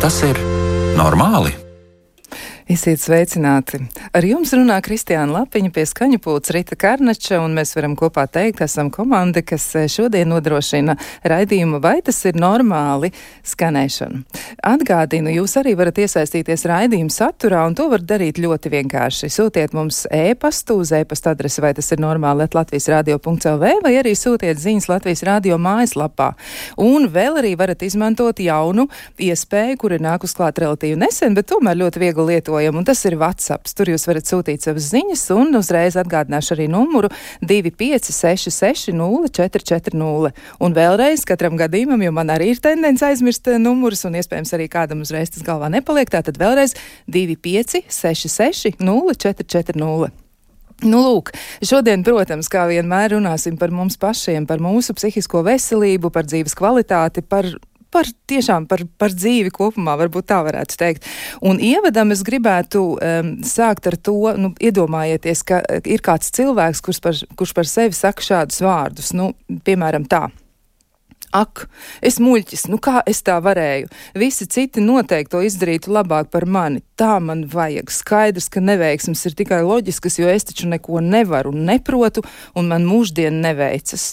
Tas ir normāli? Esiet sveicināti! Ar jums runā Kristiāna Lapiņa pie skaņu pults Rita Karnača, un mēs varam kopā teikt, esam komanda, kas eh, šodien nodrošina raidījumu, vai tas ir normāli skanēšanu. Atgādinu, jūs arī varat iesaistīties raidījuma saturā, un to var darīt ļoti vienkārši. Sūtiet mums e-pastu uz e-pasta adresi, vai tas ir normāli Latvijas radio.lv, vai arī sūtiet ziņas Latvijas radio mājaslapā. Un vēl arī varat izmantot jaunu iespēju, kur ir nākus klāt relatīvi nesen, bet tomēr ļoti viegli lietot lietojumu, un tas ir WhatsApp. Tur jūs varat sūtīt savas ziņas, un uzreiz atgādināšu arī numuru 2566 0440. Un vēlreiz katram gadījumam, jo man arī ir tendence aizmirst eh, numurus, un iespējams arī kādam uzreiz tas galvā nepaliek, tātad vēlreiz 2566 0440. Nu, lūk, šodien, protams, kā vienmēr runāsim par mums pašiem, par mūsu psihisko veselību, par dzīves kvalitāti, par par tiešām par, par dzīvi kopumā, varbūt tā varētu teikt. Un ievadam es gribētu um, sākt ar to, nu, iedomājieties, ka ir kāds cilvēks, kurš par, kurš par sevi saka šādus vārdus, nu, piemēram tā. Ak, es muļķis, nu kā es tā varēju? Visi citi noteikti to izdarītu labāk par mani. Tā man vajag. Skaidrs, ka neveiksmes ir tikai loģiskas, jo es taču neko nevaru un neprotu, un man mūždien neveicas.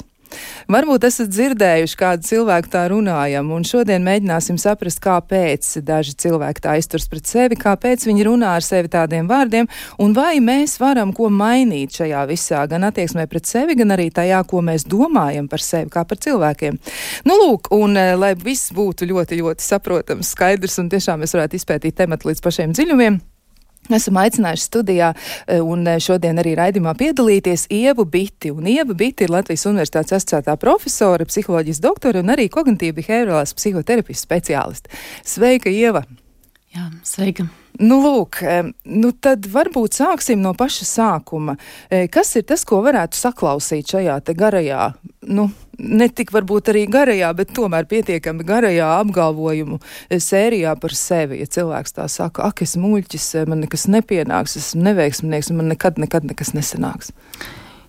Varbūt esat dzirdējuši, kādu cilvēku tā runājam, un šodien mēģināsim saprast, kāpēc daži cilvēki tā izturs pret sevi, kāpēc viņi runā ar sevi tādiem vārdiem, un vai mēs varam ko mainīt šajā visā, gan attieksmē pret sevi, gan arī tajā, ko mēs domājam par sevi, kā par cilvēkiem. Nu, lūk, un eh, lai viss būtu ļoti, ļoti saprotams, skaidrs, un tiešām mēs varētu izpētīt tematu līdz pašiem dziļumiem. Esam aicinājuši studijā e, un e, šodien arī raidījumā piedalīties Ievu Biti. Un Ieva Biti ir Latvijas Universitātes asociētā profesora, psiholoģijas doktore un arī kognitīva behaviorālās psihoterapijas speciāliste. Sveika, Ieva! Jā, sveika! Nu, lūk, e, nu tad varbūt sāksim no paša sākuma. Kas ir tas, ko varētu saklausīt šajā garajā, nu, ne tik varbūt arī garajā, bet tomēr pietiekami garajā apgalvojumu sērijā par sevi. Ja cilvēks tā saka, ak, es muļķis, man nekas nepienāks, esmu neveiksminieks, man nekad, nekad nekas nesanāks.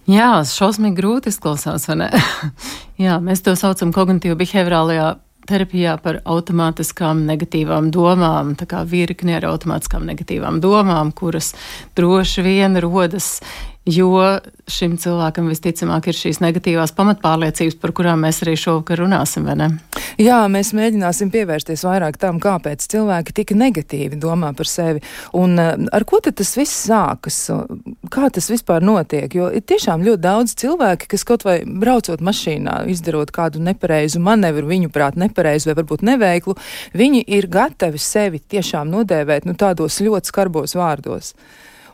Jā, šausmīgi grūti izklausās, vai ne? Jā, mēs to saucam kognitīvi behaviorālajā terapijā par automātiskām negatīvām domām, tā kā virkni ar automātiskām negatīvām domām, kuras droši vien rodas jo šim cilvēkam visticamāk ir šīs negatīvās pamatpārliecības, par kurām mēs arī šovakar runāsim, vai ne? Jā, mēs mēģināsim pievērsties vairāk tam, kāpēc cilvēki tik negatīvi domā par sevi un uh, ar ko tad tas viss sākas, kā tas vispār notiek, jo ir tiešām ļoti daudz cilvēki, kas kaut vai braucot mašīnā, izdarot kādu nepareizu manevru, viņu prāt nepareizu vai varbūt neveiklu, viņi ir gatavi sevi tiešām nodēvēt, nu, tādos ļoti skarbos vārdos.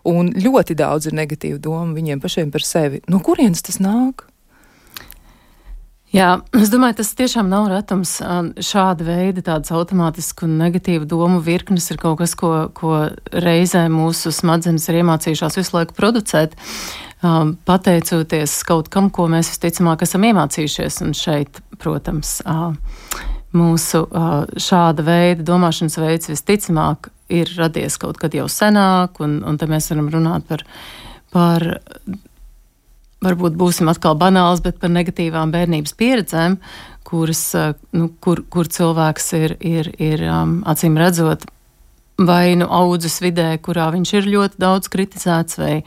Un ļoti daudz ir negatīvu domu viņiem pašiem par sevi. No kurienes tas nāk? Jā, es domāju, tas tiešām nav retums. Šāda veida tādas automātisku un negatīvu domu virknes ir kaut kas, ko, ko reizē mūsu smadzenes ir iemācījušās visu laiku producēt, pateicoties kaut kam, ko mēs visticamāk esam iemācījušies. Un šeit, protams, mūsu šāda veida domāšanas veids visticamāk ir radies kaut kad jau senāk, un, un te mēs varam runāt par, par varbūt būsim atkal banāls, bet par negatīvām bērnības pieredzēm, kuras, nu, kur, kur cilvēks ir, ir, ir um, acīm redzot. Vai nu audzes vidē, kurā viņš ir ļoti daudz kritizēts, vai,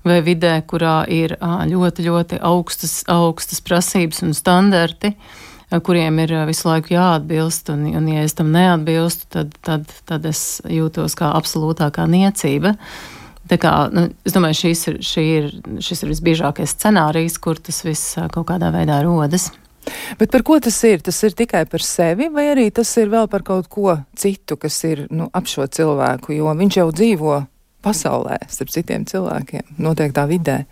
vai vidē, kurā ir ļoti, ļoti augstas, augstas prasības un standarti, uh, kuriem ir visu laiku jāatbilst, un, un ja es tam neatbilstu, tad, tad, tad es jūtos kā absolūtākā niecība. Tā kā, nu, es domāju, šis ir, ir, šis ir visbiežākais scenārijs, kur tas viss kaut kādā veidā rodas. Bet par ko tas ir? Tas ir tikai par sevi, vai arī tas ir vēl par kaut ko citu, kas ir nu, ap šo cilvēku, jo viņš jau dzīvo pasaulē, starp citiem cilvēkiem, noteiktā vidē.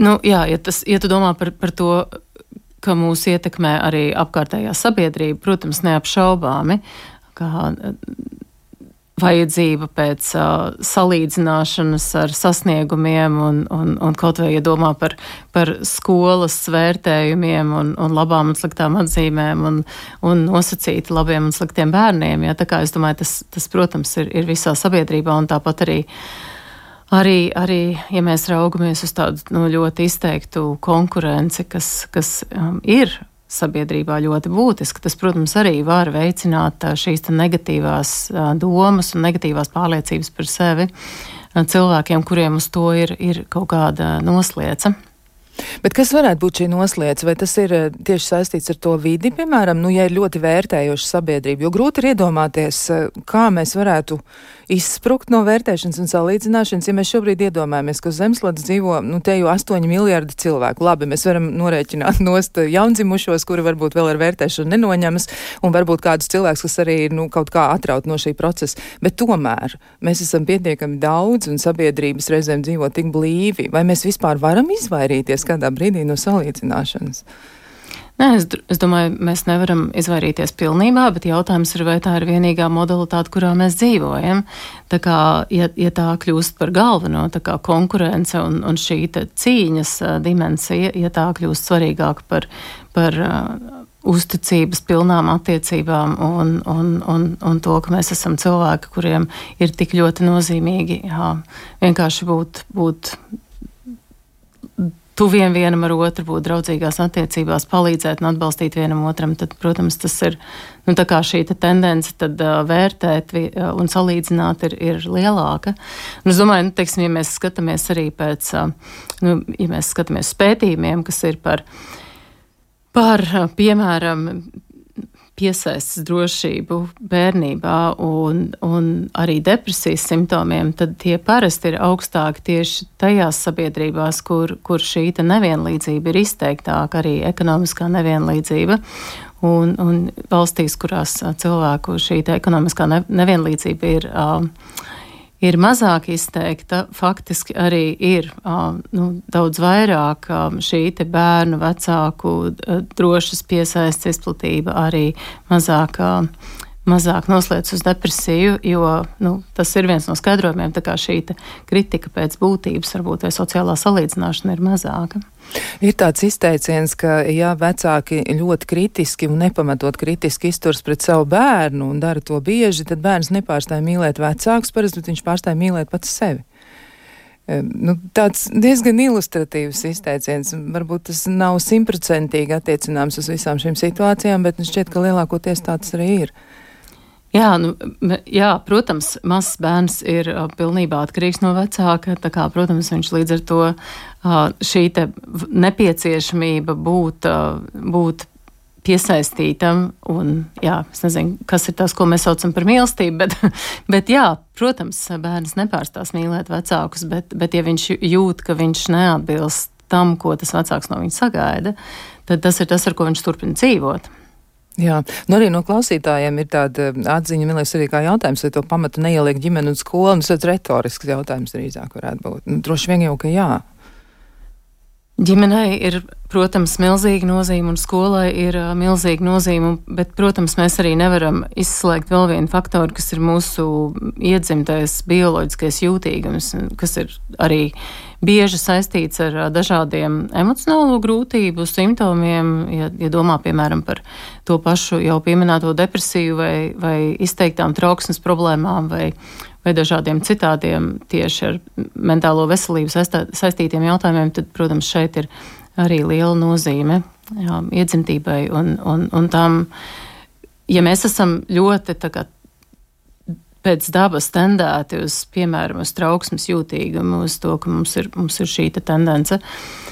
Nu, jā, ja, tas, ja tu domā par, par to ka mūs ietekmē arī apkārtējā sabiedrība, protams, neapšaubāmi, kā eh, vajadzība pēc uh, salīdzināšanas ar sasniegumiem un, un, un kaut vai iedomā par, par skolas vērtējumiem un, un labām un sliktām atzīmēm un, un nosacīti labiem un sliktiem bērniem. Ja? Tā kā es domāju, tas, tas protams, ir, ir visā sabiedrībā un tāpat arī uh, Arī, arī, ja mēs raugamies uz tādu nu, ļoti izteiktu konkurenci, kas, kas um, ir sabiedrībā ļoti būtiska. Tas, protams, arī var veicināt šīs negatīvās domas un negatīvās pārliecības par sevi cilvēkiem, kuriem uz to ir, ir kaut kāda noslēca. Bet kas varētu būt šī noslēdz? Vai tas ir eh, tieši saistīts ar to vidi, piemēram, nu, ja ir ļoti vērtējoša sabiedrība? Jo grūti ir iedomāties, eh, kā mēs varētu izsprukt no vērtēšanas un salīdzināšanas, ja mēs šobrīd iedomājamies, ka uz Zemeslodes dzīvo, nu, te jau 8 miljardi cilvēku. Labi, mēs varam norēķināt nost jaundzimušos, kuri varbūt vēl ar vērtēšanu nenoņemas, un varbūt kādus cilvēkus, kas arī nu, kaut kā atraut no šī procesa. Bet tomēr mēs esam pietiekami daudz un sabiedrības reizēm dzīvo tik blīvi. Vai mēs vispār varam izvairīties kādā brīdī no salīdzināšanas? Nē, es, es domāju, mēs nevaram izvairīties pilnībā, bet jautājums ir, vai tā ir vienīgā modalitāte, kurā mēs dzīvojam. Tā kā, ja, ja tā kļūst par galveno, tā kā konkurence un, un šī cīņas dimensija, ja tā kļūst svarīgāka par, par uh, uzticības pilnām attiecībām un, un, un, un to, ka mēs esam cilvēki, kuriem ir tik ļoti nozīmīgi jā, vienkārši būt, būt tuviem vienam ar otru, būt draudzīgās attiecībās, palīdzēt un atbalstīt vienam otram, tad, protams, tas ir nu, šī te tendence tad, uh, vērtēt uh, un salīdzināt ir, ir lielāka. Un es domāju, nu, teiksim, ja mēs skatāmies arī pēc, uh, nu, ja mēs skatāmies pētījumiem, kas ir par, par piemēram, piesaistas drošību bērnībā un, un arī depresijas simptomiem, tad tie parasti ir augstāki tieši tajās sabiedrībās, kur, kur šī nevienlīdzība ir izteiktāka, arī ekonomiskā nevienlīdzība. Un, un valstīs, kurās cilvēku šī ekonomiskā nevienlīdzība ir uh, ir mazāk izteikta, faktiski arī ir nu, daudz vairāk šī bērnu vecāku drošas piesaistes izplatība, arī mazāk mazāk noslēdz uz depresiju, jo nu, tas ir viens no skaidrojumiem. Tā kā šī kritika pēc būtības, varbūt vai sociālā salīdzināšana ir mazāka. Ir tāds izteiciens, ka, ja vecāki ļoti kritiski un nepamatot kritiski izturs pret savu bērnu un dara to bieži, tad bērns nepārstāja mīlēt vecākus, parasti, bet viņš pārstāja mīlēt pats sevi. Nu, tāds diezgan ilustratīvs izteiciens. Varbūt tas nav simtprocentīgi attiecināms uz visām šīm situācijām, bet nu šķiet, ka lielākoties tāds arī ir. Jā, nu, jā, protams, mazs bērns ir pilnībā atkarīgs no vecāka. Kā, protams, viņš līdz ar to šī nepieciešamība būt, būt piesaistītam, un jā, es nezinu, kas ir tas, ko mēs saucam par mīlestību, bet, bet jā, protams, bērns nepārstās mīlēt vecākus, bet, bet ja viņš jūt, ka viņš neatbilst tam, ko tas vecāks no viņa sagaida, tad tas ir tas, ar ko viņš turpina dzīvot. Jā, nu arī no klausītājiem ir tāda atziņa, man liekas, arī kā jautājums, vai to pamatu neieliek ģimene un skola, un tas ir retorisks jautājums drīzāk varētu būt. Nu, droši vien jau, ka jā. Ģimenei ir, protams, milzīga nozīme, un skolai ir uh, milzīga nozīme, bet, protams, mēs arī nevaram izslēgt vēl vienu faktoru, kas ir mūsu iedzimtais bioloģiskais jūtīgums, kas ir arī bieži saistīts ar dažādiem emocionālo grūtību simptomiem. Ja, ja domā, piemēram, par to pašu jau pieminēto depresiju vai, vai izteiktām trauksmes problēmām vai vai dažādiem citādiem tieši ar mentālo veselību saistītiem jautājumiem, tad, protams, šeit ir arī liela nozīme jā, iedzimtībai un, un, un tam, ja mēs esam ļoti tagad pēc dabas tendēti uz, piemēram, uz trauksmes jūtīgumu, uz to, ka mums ir, mums ir šī te tendence. Uh,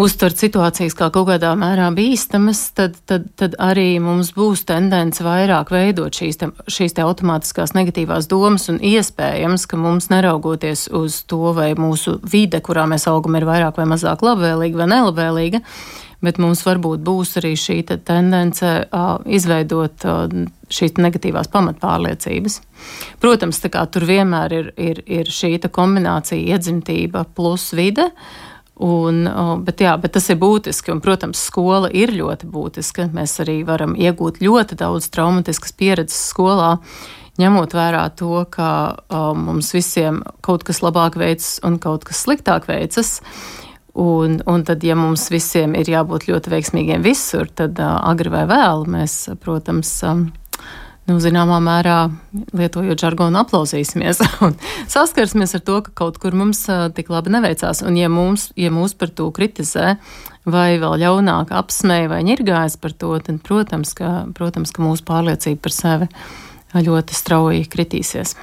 uztvert situācijas kā kaut kādā mērā bīstamas, tad, tad, tad arī mums būs tendence vairāk veidot šīs te, šīs te automātiskās negatīvās domas un iespējams, ka mums neraugoties uz to, vai mūsu vide, kurā mēs augam, ir vairāk vai mazāk labvēlīga vai nelabvēlīga, bet mums varbūt būs arī šī te tendence uh, izveidot uh, šīs negatīvās pamatpārliecības. Protams, tur vienmēr ir, ir, ir šī kombinācija iedzimtība plus vide. Uh, Un, bet, jā, bet tas ir būtiski, un, protams, skola ir ļoti būtiska. Mēs arī varam iegūt ļoti daudz traumatiskas pieredzes skolā, ņemot vērā to, ka o, mums visiem kaut kas labāk veicas un kaut kas sliktāk veicas. Un, un tad, ja mums visiem ir jābūt ļoti veiksmīgiem visur, tad uh, agri vai vēl mēs, protams, um, nu, zināmā mērā, lietojot žargonu, aplausīsimies un saskarsimies ar to, ka kaut kur mums tik labi neveicās. Un, ja, mums, ja mūs par to kritizē vai vēl ļaunāk apsmēja vai ņirgājas par to, tad, protams, ka, protams, ka mūsu pārliecība par sevi ļoti strauji kritīsies.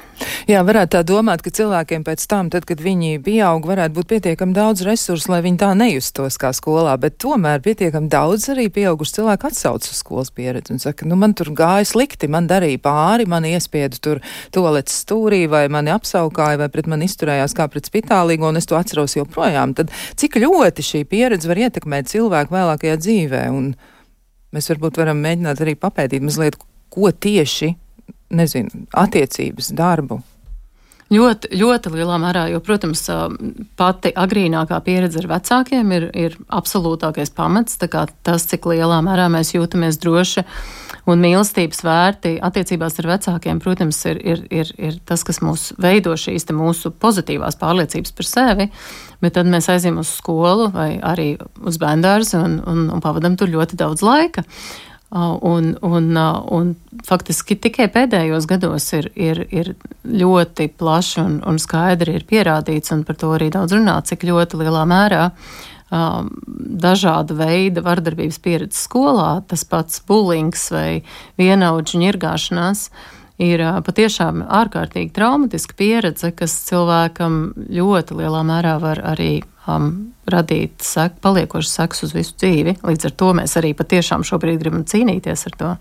Jā, varētu tā domāt, ka cilvēkiem pēc tam, tad, kad viņi pieaug, varētu būt pietiekami daudz resursu, lai viņi tā nejustos kā skolā, bet tomēr pietiekami daudz arī pieauguši cilvēki atsauc uz skolas pieredzi un saka, nu man tur gāja slikti, man darīja pāri, man iespiedu tur tolets stūrī vai mani apsaukāja vai pret mani izturējās kā pret spitālīgo un es to atceros joprojām. Tad cik ļoti šī pieredze var ietekmēt cilvēku vēlākajā dzīvē un mēs varbūt varam mēģināt arī papētīt mazliet, ko tieši nezinu, attiecības, darbu? Ļoti, ļoti lielā mērā, jo, protams, pati agrīnākā pieredze ar vecākiem ir, ir absolūtākais pamats. Tas, cik lielā mērā mēs jūtamies droši un mīlestības vērti attiecībās ar vecākiem, protams, ir, ir, ir, ir tas, kas mūs veido šīs mūsu pozitīvās pārliecības par sevi. Bet tad mēs aizjām uz skolu vai arī uz bērnu un, un, un pavadām tur ļoti daudz laika. Un, un, un faktiski tikai pēdējos gados ir, ir, ir ļoti plaši un, un skaidri ir pierādīts, un par to arī daudz runā, cik ļoti lielā mērā um, dažāda veida vardarbības pieredze skolā, tas pats bulings vai vienaudžu ņirgāšanās, ir patiešām ārkārtīgi traumatiska pieredze, kas cilvēkam ļoti lielā mērā var arī um, radīt sek, paliekošas sekas uz visu dzīvi. Līdz ar to mēs arī patiešām šobrīd gribam cīnīties ar to.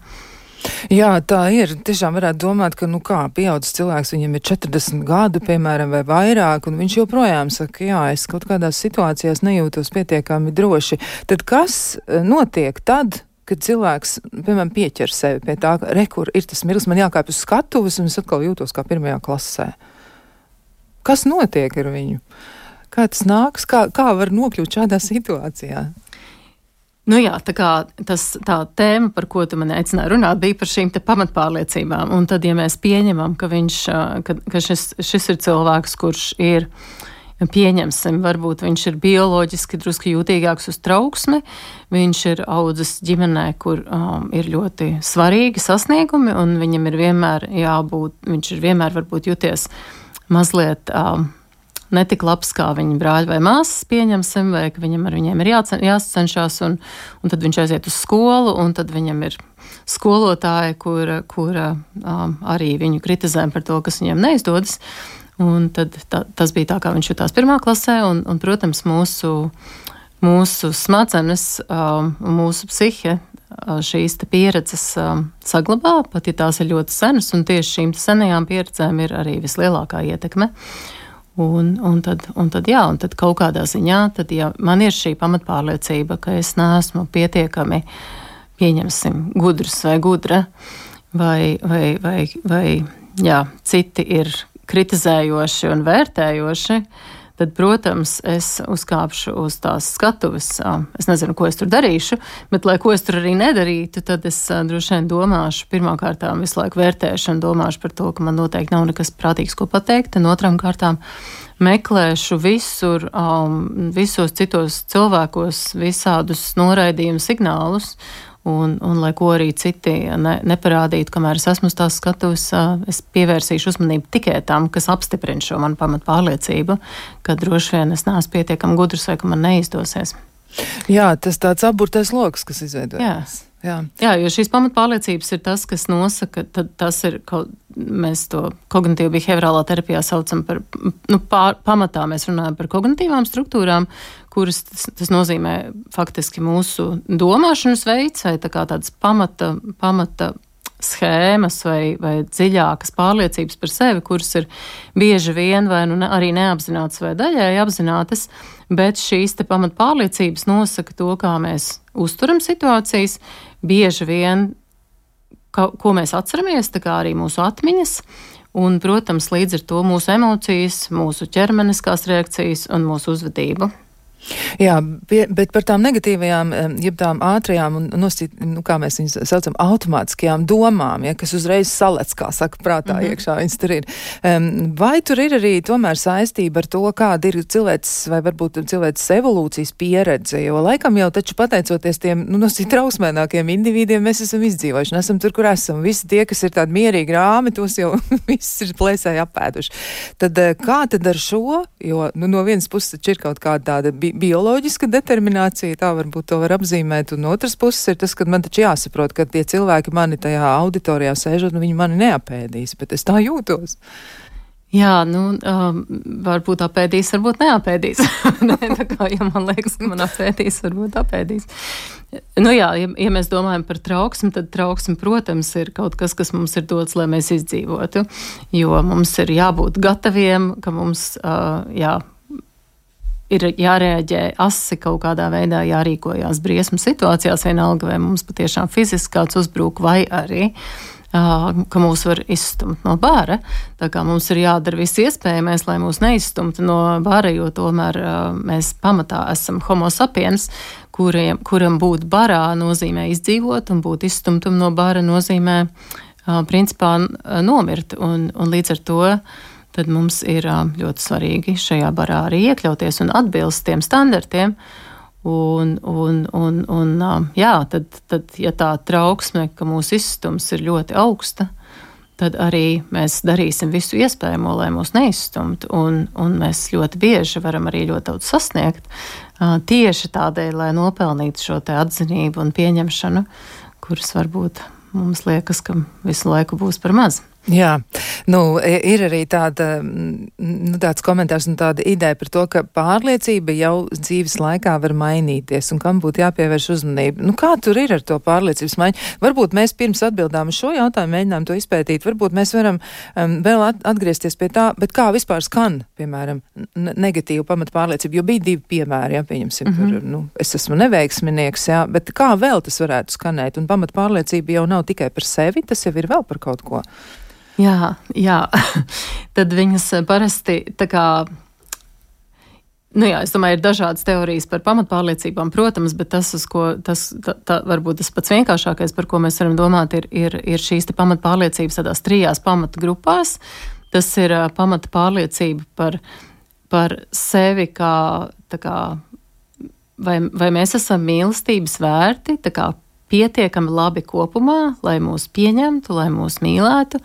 Jā, tā ir. Tiešām varētu domāt, ka, nu kā, pieaudzis cilvēks, viņam ir 40 gadu, piemēram, vai vairāk, un viņš joprojām saka, jā, es kaut kādās situācijās nejūtos pietiekami droši. Tad kas eh, notiek tad, kad cilvēks, piemēram, pieķer sevi pie tā, ka, rekur, ir tas mirklis, man jākāp uz skatuves, un es atkal jūtos kā pirmajā klasē. Kas notiek ar viņu? Kā tas nāks, kā, kā var nokļūt šādā situācijā? Nu jā, tā, tas, tā tēma, par ko tu man aicināji runāt, bija par šīm pamatpārliecībām. Un tad, ja mēs pieņemam, ka, viņš, ka, ka šis, šis ir cilvēks, kurš ir, pieņemsim, varbūt viņš ir bioloģiski drusku jūtīgāks uz trauksmi, viņš ir audzis ģimenē, kur um, ir ļoti svarīgi sasniegumi, un viņam ir vienmēr jābūt, viņš ir vienmēr varbūt jūties mazliet. Um, netik labs kā viņa brāļi vai māsas, pieņemsim, vai ka viņam ar viņiem ir jācen, jāsacenšas, un, un tad viņš aiziet uz skolu, un tad viņam ir skolotāja, kura, kura um, arī viņu kritizē par to, kas viņam neizdodas. Un tad tā, tas bija tā, kā viņš jutās pirmā klasē, un, un protams, mūsu, mūsu smadzenes, um, mūsu psihe uh, šīs pieredzes um, saglabā, pat ja tās ir ļoti senas, un tieši šīm senajām pieredzēm ir arī vislielākā ietekme. Uh, Un, un, tad, un tad, jā, un tad kaut kādā ziņā, tad, ja man ir šī pamatpārliecība, ka es neesmu pietiekami, pieņemsim, gudrs vai gudra, vai, vai, vai, vai jā, citi ir kritizējoši un vērtējoši, tad, protams, es uzkāpšu uz tās skatuves. Es nezinu, ko es tur darīšu, bet, lai ko es tur arī nedarītu, tad es droši vien domāšu, pirmkārt, visu laiku vērtēšu un domāšu par to, ka man noteikti nav nekas prātīgs, ko pateikt, un otrām kārtām meklēšu visur, um, visos citos cilvēkos visādus noraidījumu signālus Un, un lai ko arī citi ne, neparādītu, kamēr es esmu tās skatus, es pievērsīšu uzmanību tikai tam, kas apstiprina šo manu pamatu pārliecību, ka droši vien es neesmu pietiekami gudrs vai ka man neizdosies. Jā, tas tāds aburtais lokus, kas izveidojas. Jā. Jā, jo šīs pamatpārliecības ir tas, kas nosaka, tad tas ir kaut, mēs to kognitīvu behaviorālā terapijā saucam par, nu, pār, pamatā mēs runājam par kognitīvām struktūrām, kuras tas, tas nozīmē faktiski mūsu domāšanas veids vai tā kā tāds pamata, pamata schēmas vai, vai dziļākas pārliecības par sevi, kuras ir bieži vien vai nu ne, arī neapzinātas vai daļēji apzinātas, bet šīs pamatpārliecības nosaka to, kā mēs uzturam situācijas, bieži vien, ka, ko mēs atceramies, tā kā arī mūsu atmiņas. Un, protams, līdz ar to mūsu emocijas, mūsu ķermeniskās reakcijas un mūsu uzvedību. Jā, bet par tām negatīvajām, jeb tām ātrajām un, nosīt, nu, kā mēs viņus saucam, automātiskajām domām, ja, kas uzreiz salec, kā saka, prātā mm -hmm. iekšā viņas tur ir. Um, vai tur ir arī tomēr saistība ar to, kāda ir cilvēks vai varbūt cilvēks evolūcijas pieredze, jo laikam jau taču pateicoties tiem, nu, nosīt trausmēnākiem individiem, mēs esam izdzīvojuši, esam tur, kur esam. Visi tie, kas ir tādi mierīgi rāmi, tos jau viss ir plēsēji apēduši. Tad kā tad ar šo, jo, nu, no vienas puses taču ir kaut kāda tāda bija bioloģiska determinācija, tā varbūt to var apzīmēt, un otrs puses ir tas, ka man taču jāsaprot, ka tie cilvēki mani tajā auditorijā sēžot, un viņi mani neapēdīs, bet es tā jūtos. Jā, nu, um, varbūt apēdīs, varbūt neapēdīs. ne, tā kā, ja man liekas, ka man apēdīs, varbūt apēdīs. Nu jā, ja, ja mēs domājam par trauksmi, tad trauksme, protams, ir kaut kas, kas mums ir dots, lai mēs izdzīvotu. Jo mums ir jābūt gataviem, ka mums uh, jā, ir jārēģē asi kaut kādā veidā, jārīkojās briesmu situācijās, vienalga vai mums patiešām fiziski kāds uzbrūk, vai arī uh, ka mūs var izstumt no bāra. Tā kā mums ir jādara viss iespējamais, lai mūs neizstumtu no bāra, jo tomēr mēs pamatā esam homo sapiens, kuriem, kuram būt barā nozīmē izdzīvot, un būt izstumtam no bāra nozīmē principā nomirt. Un, un līdz ar to tad mums ir ļoti svarīgi šajā barā arī iekļauties un atbilst tiem standartiem. Un, un, un, un jā, tad, tad, ja tā trauksme, ka mūsu izstums ir ļoti augsta, tad arī mēs darīsim visu iespējamo, lai mūs neizstumtu. Un, un mēs ļoti bieži varam arī ļoti daudz sasniegt tieši tādēļ, lai nopelnītu šo atzinību un pieņemšanu, kuras varbūt mums liekas, ka visu laiku būs par maz. Jā, nu, ir arī tāda, nu, tāds komentārs un tāda ideja par to, ka pārliecība jau dzīves laikā var mainīties un kam būtu jāpievērš uzmanība. Nu, kā tur ir ar to pārliecības maiņu? Varbūt mēs pirms atbildām uz šo jautājumu mēģinām to izpētīt, varbūt mēs varam um, vēl at atgriezties pie tā, bet kā vispār skan, piemēram, negatīva pamata pārliecība, jo bija divi piemēri, jā, pieņemsim, mm -hmm. tur, nu, es esmu neveiksminieks, jā, bet kā vēl tas varētu skanēt? Un pamata pārliecība jau nav tikai par sevi, tas jau ir vēl par kaut ko. Jā, jā. tad viņas parasti tā kā. Nu jā, es domāju, ir dažādas teorijas par pamatpārliecībām, protams, bet tas, ko, tas tā, tā, varbūt tas pats vienkāršākais, par ko mēs varam domāt, ir, ir, ir šīs pamatpārliecības tādās trijās pamatgrupās. Tas ir uh, pamatpārliecība par, par sevi kā, kā vai, vai mēs esam mīlestības vērti, kā pietiekami labi kopumā, lai mūs pieņemtu, lai mūs mīlētu.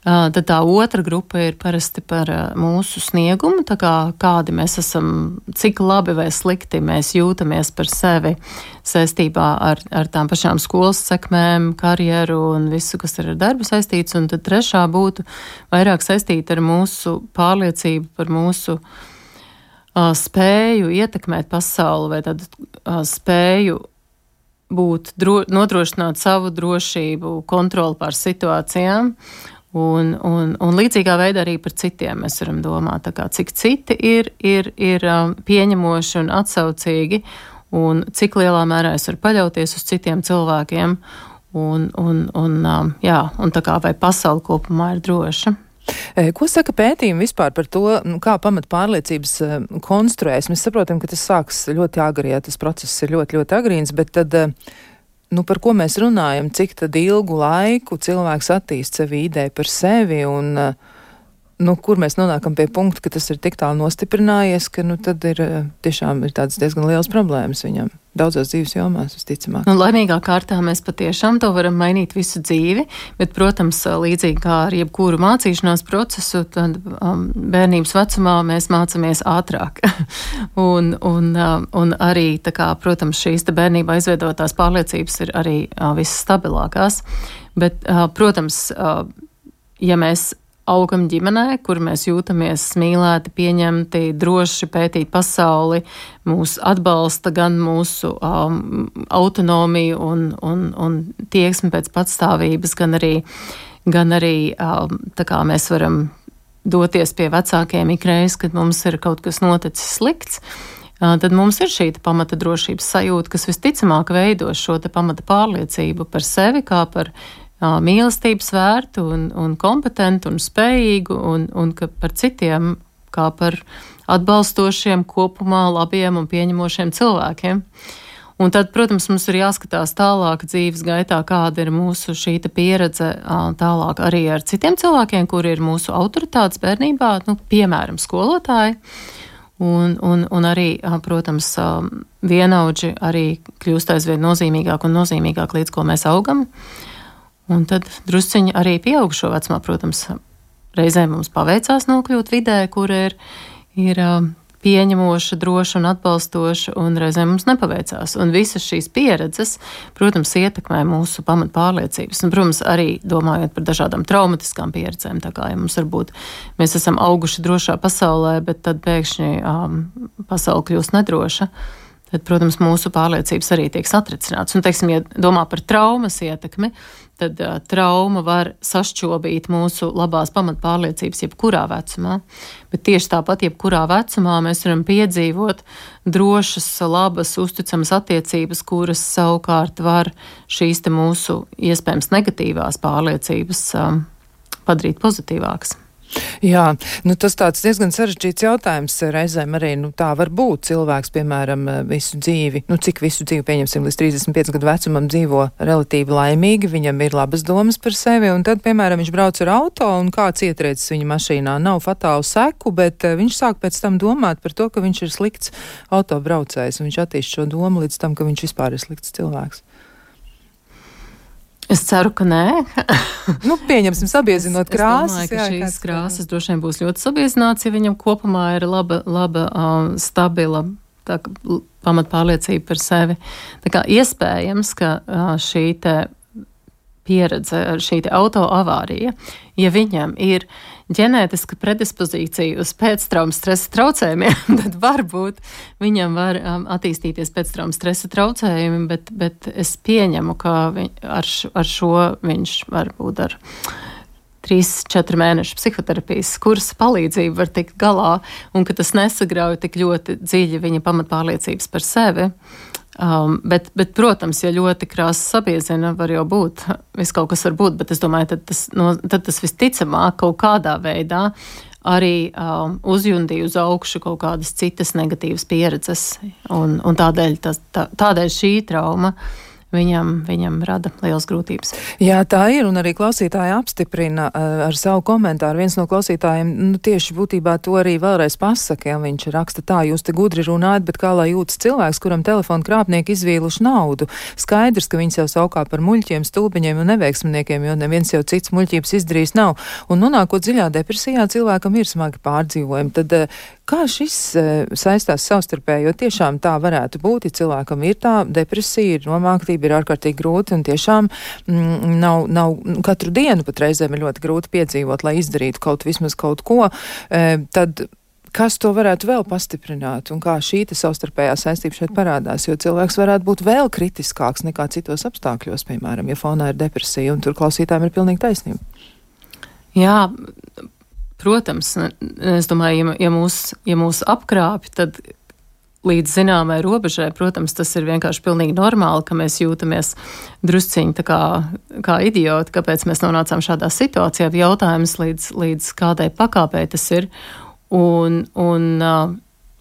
Tad tā otra grupa ir parasti par mūsu sniegumu, kā, kādi mēs esam, cik labi vai slikti mēs jūtamies par sevi saistībā ar, ar tām pašām skolas sekmēm, karjeru un visu, kas ir ar darbu saistīts. Un tad trešā būtu vairāk saistīta ar mūsu pārliecību par mūsu uh, spēju ietekmēt pasauli vai tādu uh, spēju būt, dro, nodrošināt savu drošību, kontroli pār situācijām. Un, un, un līdzīgā veidā arī par citiem mēs varam domāt, kā, cik citi ir, ir, ir um, pieņemoši un atsaucīgi, un cik lielā mērā es varu paļauties uz citiem cilvēkiem, un, un, un, um, jā, un tā kā vai pasauli kopumā ir droša. Ko saka pētījumi vispār par to, nu, kā pamat pārliecības konstruēs? Mēs saprotam, ka tas sāks ļoti agri, ja tas process ir ļoti, ļoti agrīns, bet tad, nu, par ko mēs runājam, cik tad ilgu laiku cilvēks attīst sevi ideju par sevi un nu, kur mēs nonākam pie punkta, ka tas ir tik tālu nostiprinājies, ka nu, tad ir tiešām ir tādas diezgan liels problēmas viņam. Daudzās dzīves jomās, visticamāk. Nu, laimīgā kārtā mēs patiešām to varam mainīt visu dzīvi, bet, protams, līdzīgi kā ar jebkuru mācīšanās procesu, tad um, bērnības vecumā mēs mācāmies ātrāk. un, un, um, un arī, kā, protams, šīs bērnībā izveidotās pārliecības ir arī uh, visstabilākās. Bet, uh, protams, uh, ja mēs augam ģimenē, kur mēs jūtamies mīlēti, pieņemti, droši pētīt pasauli, mūs atbalsta gan mūsu um, autonomiju un, un, un tieksmi pēc patstāvības, gan arī, gan arī um, tā kā mēs varam doties pie vecākiem ikreiz, kad mums ir kaut kas noticis slikts. Uh, tad mums ir šī pamata drošības sajūta, kas visticamāk veido šo pamata pārliecību par sevi, kā par mīlestības vērtu un, un kompetentu un spējīgu, un, un ka par citiem kā par atbalstošiem, kopumā labiem un pieņemošiem cilvēkiem. Un tad, protams, mums ir jāskatās tālāk dzīves gaitā, kāda ir mūsu šī pieredze tālāk arī ar citiem cilvēkiem, kuri ir mūsu autoritātes bērnībā, nu, piemēram, skolotāji. Un, un, un arī, protams, vienaudži arī kļūst aizvien nozīmīgāk un nozīmīgāk līdz ko mēs augam. Uh, Un tad drusciņi arī pieaugušo vecumā, protams, reizēm mums paveicās nokļūt vidē, kur ir, ir pieņemoša, droša un atbalstoša, un reizēm mums nepaveicās. Un visas šīs pieredzes, protams, ietekmē mūsu pamatpārliecības. Un, protams, arī domājot par dažādām traumatiskām pieredzēm, tā kā ja mums varbūt mēs esam auguši drošā pasaulē, bet tad pēkšņi um, pasaule kļūst nedroša tad, protams, mūsu pārliecības arī tiek satricināts. Un, teiksim, ja domā par traumas ietekmi, tad uh, trauma var sašķobīt mūsu labās pamatpārliecības jebkurā vecumā. Bet tieši tāpat, jebkurā vecumā mēs varam piedzīvot drošas, labas, uzticamas attiecības, kuras savukārt var šīs mūsu iespējams negatīvās pārliecības um, padarīt pozitīvākas. Jā, nu tas tāds diezgan sarežģīts jautājums. Reizēm arī nu, tā var būt. Cilvēks, piemēram, visu dzīvi, nu cik visu dzīvi, pieņemsim, līdz 35 gadu vecumam dzīvo relatīvi laimīgi, viņam ir labas domas par sevi, un tad, piemēram, viņš brauc ar auto un kāds ietriecis viņa mašīnā. Nav fatālu seku, bet uh, viņš sāk pēc tam domāt par to, ka viņš ir slikts autobraucējs, un viņš attīst šo domu līdz tam, ka viņš vispār ir slikts cilvēks. Es ceru, ka nē. nu, pieņemsim, sabiezinot es, krāsas. Es domāju, ka jā, šīs krāsas droši vien būs ļoti sabiezināts, ja viņam kopumā ir laba, laba um, stabila pamatpārliecība par sevi. Tā kā iespējams, ka uh, šī te pieredze šī auto avārija, ja viņam ir ģenētiska predispozīcija uz pēctraumas stresa traucējumiem, tad varbūt viņam var um, attīstīties pēctraumas stresa traucējumi, bet, bet es pieņemu, ka viņ, ar, ar šo viņš varbūt ar. 3-4 mēnešu psihoterapijas kursa palīdzību var tikt galā, un ka tas nesagrauj tik ļoti dziļi viņa pamatpārliecības par sevi. Um, bet, bet, protams, ja ļoti krāsa sabiezina, var jau būt, viss kaut kas var būt, bet es domāju, tad tas, no, tad tas visticamāk kaut kādā veidā arī um, uzjundīja uz augšu kaut kādas citas negatīvas pieredzes, un, un tādēļ, tas, tā, tādēļ šī trauma viņam, viņam rada liels grūtības. Jā, tā ir, un arī klausītāji apstiprina uh, ar savu komentāru. Viens no klausītājiem nu, tieši būtībā to arī vēlreiz pasaka, ja viņš raksta tā, jūs te gudri runājat, bet kā lai jūtas cilvēks, kuram telefona krāpnieki izvīluši naudu. Skaidrs, ka viņi jau saukā par muļķiem, stulbiņiem un neveiksminiekiem, jo neviens jau cits muļķības izdarījis nav. Un nonākot dziļā depresijā, cilvēkam ir smagi pārdzīvojumi. Tad, uh, Kā šis uh, saistās savstarpēji, jo tiešām tā varētu būt, ja cilvēkam ir tā depresija, ir nomāktība, ir ārkārtīgi grūti un tiešām mm, nav, nav katru dienu pat reizēm ir ļoti grūti piedzīvot, lai izdarītu kaut vismaz kaut ko, uh, tad kas to varētu vēl pastiprināt un kā šī savstarpējā saistība šeit parādās, jo cilvēks varētu būt vēl kritiskāks nekā citos apstākļos, piemēram, ja fonā ir depresija un tur klausītājiem ir pilnīgi taisnība. Jā, Protams, es domāju, ja, ja mūs, ja mūs apkrāpj, tad līdz zināmai robežai, protams, tas ir vienkārši pilnīgi normāli, ka mēs jūtamies drusciņi kā, kā idioti, kāpēc mēs nonācām šādā situācijā. Jautājums līdz, līdz kādai pakāpei tas ir. Un, un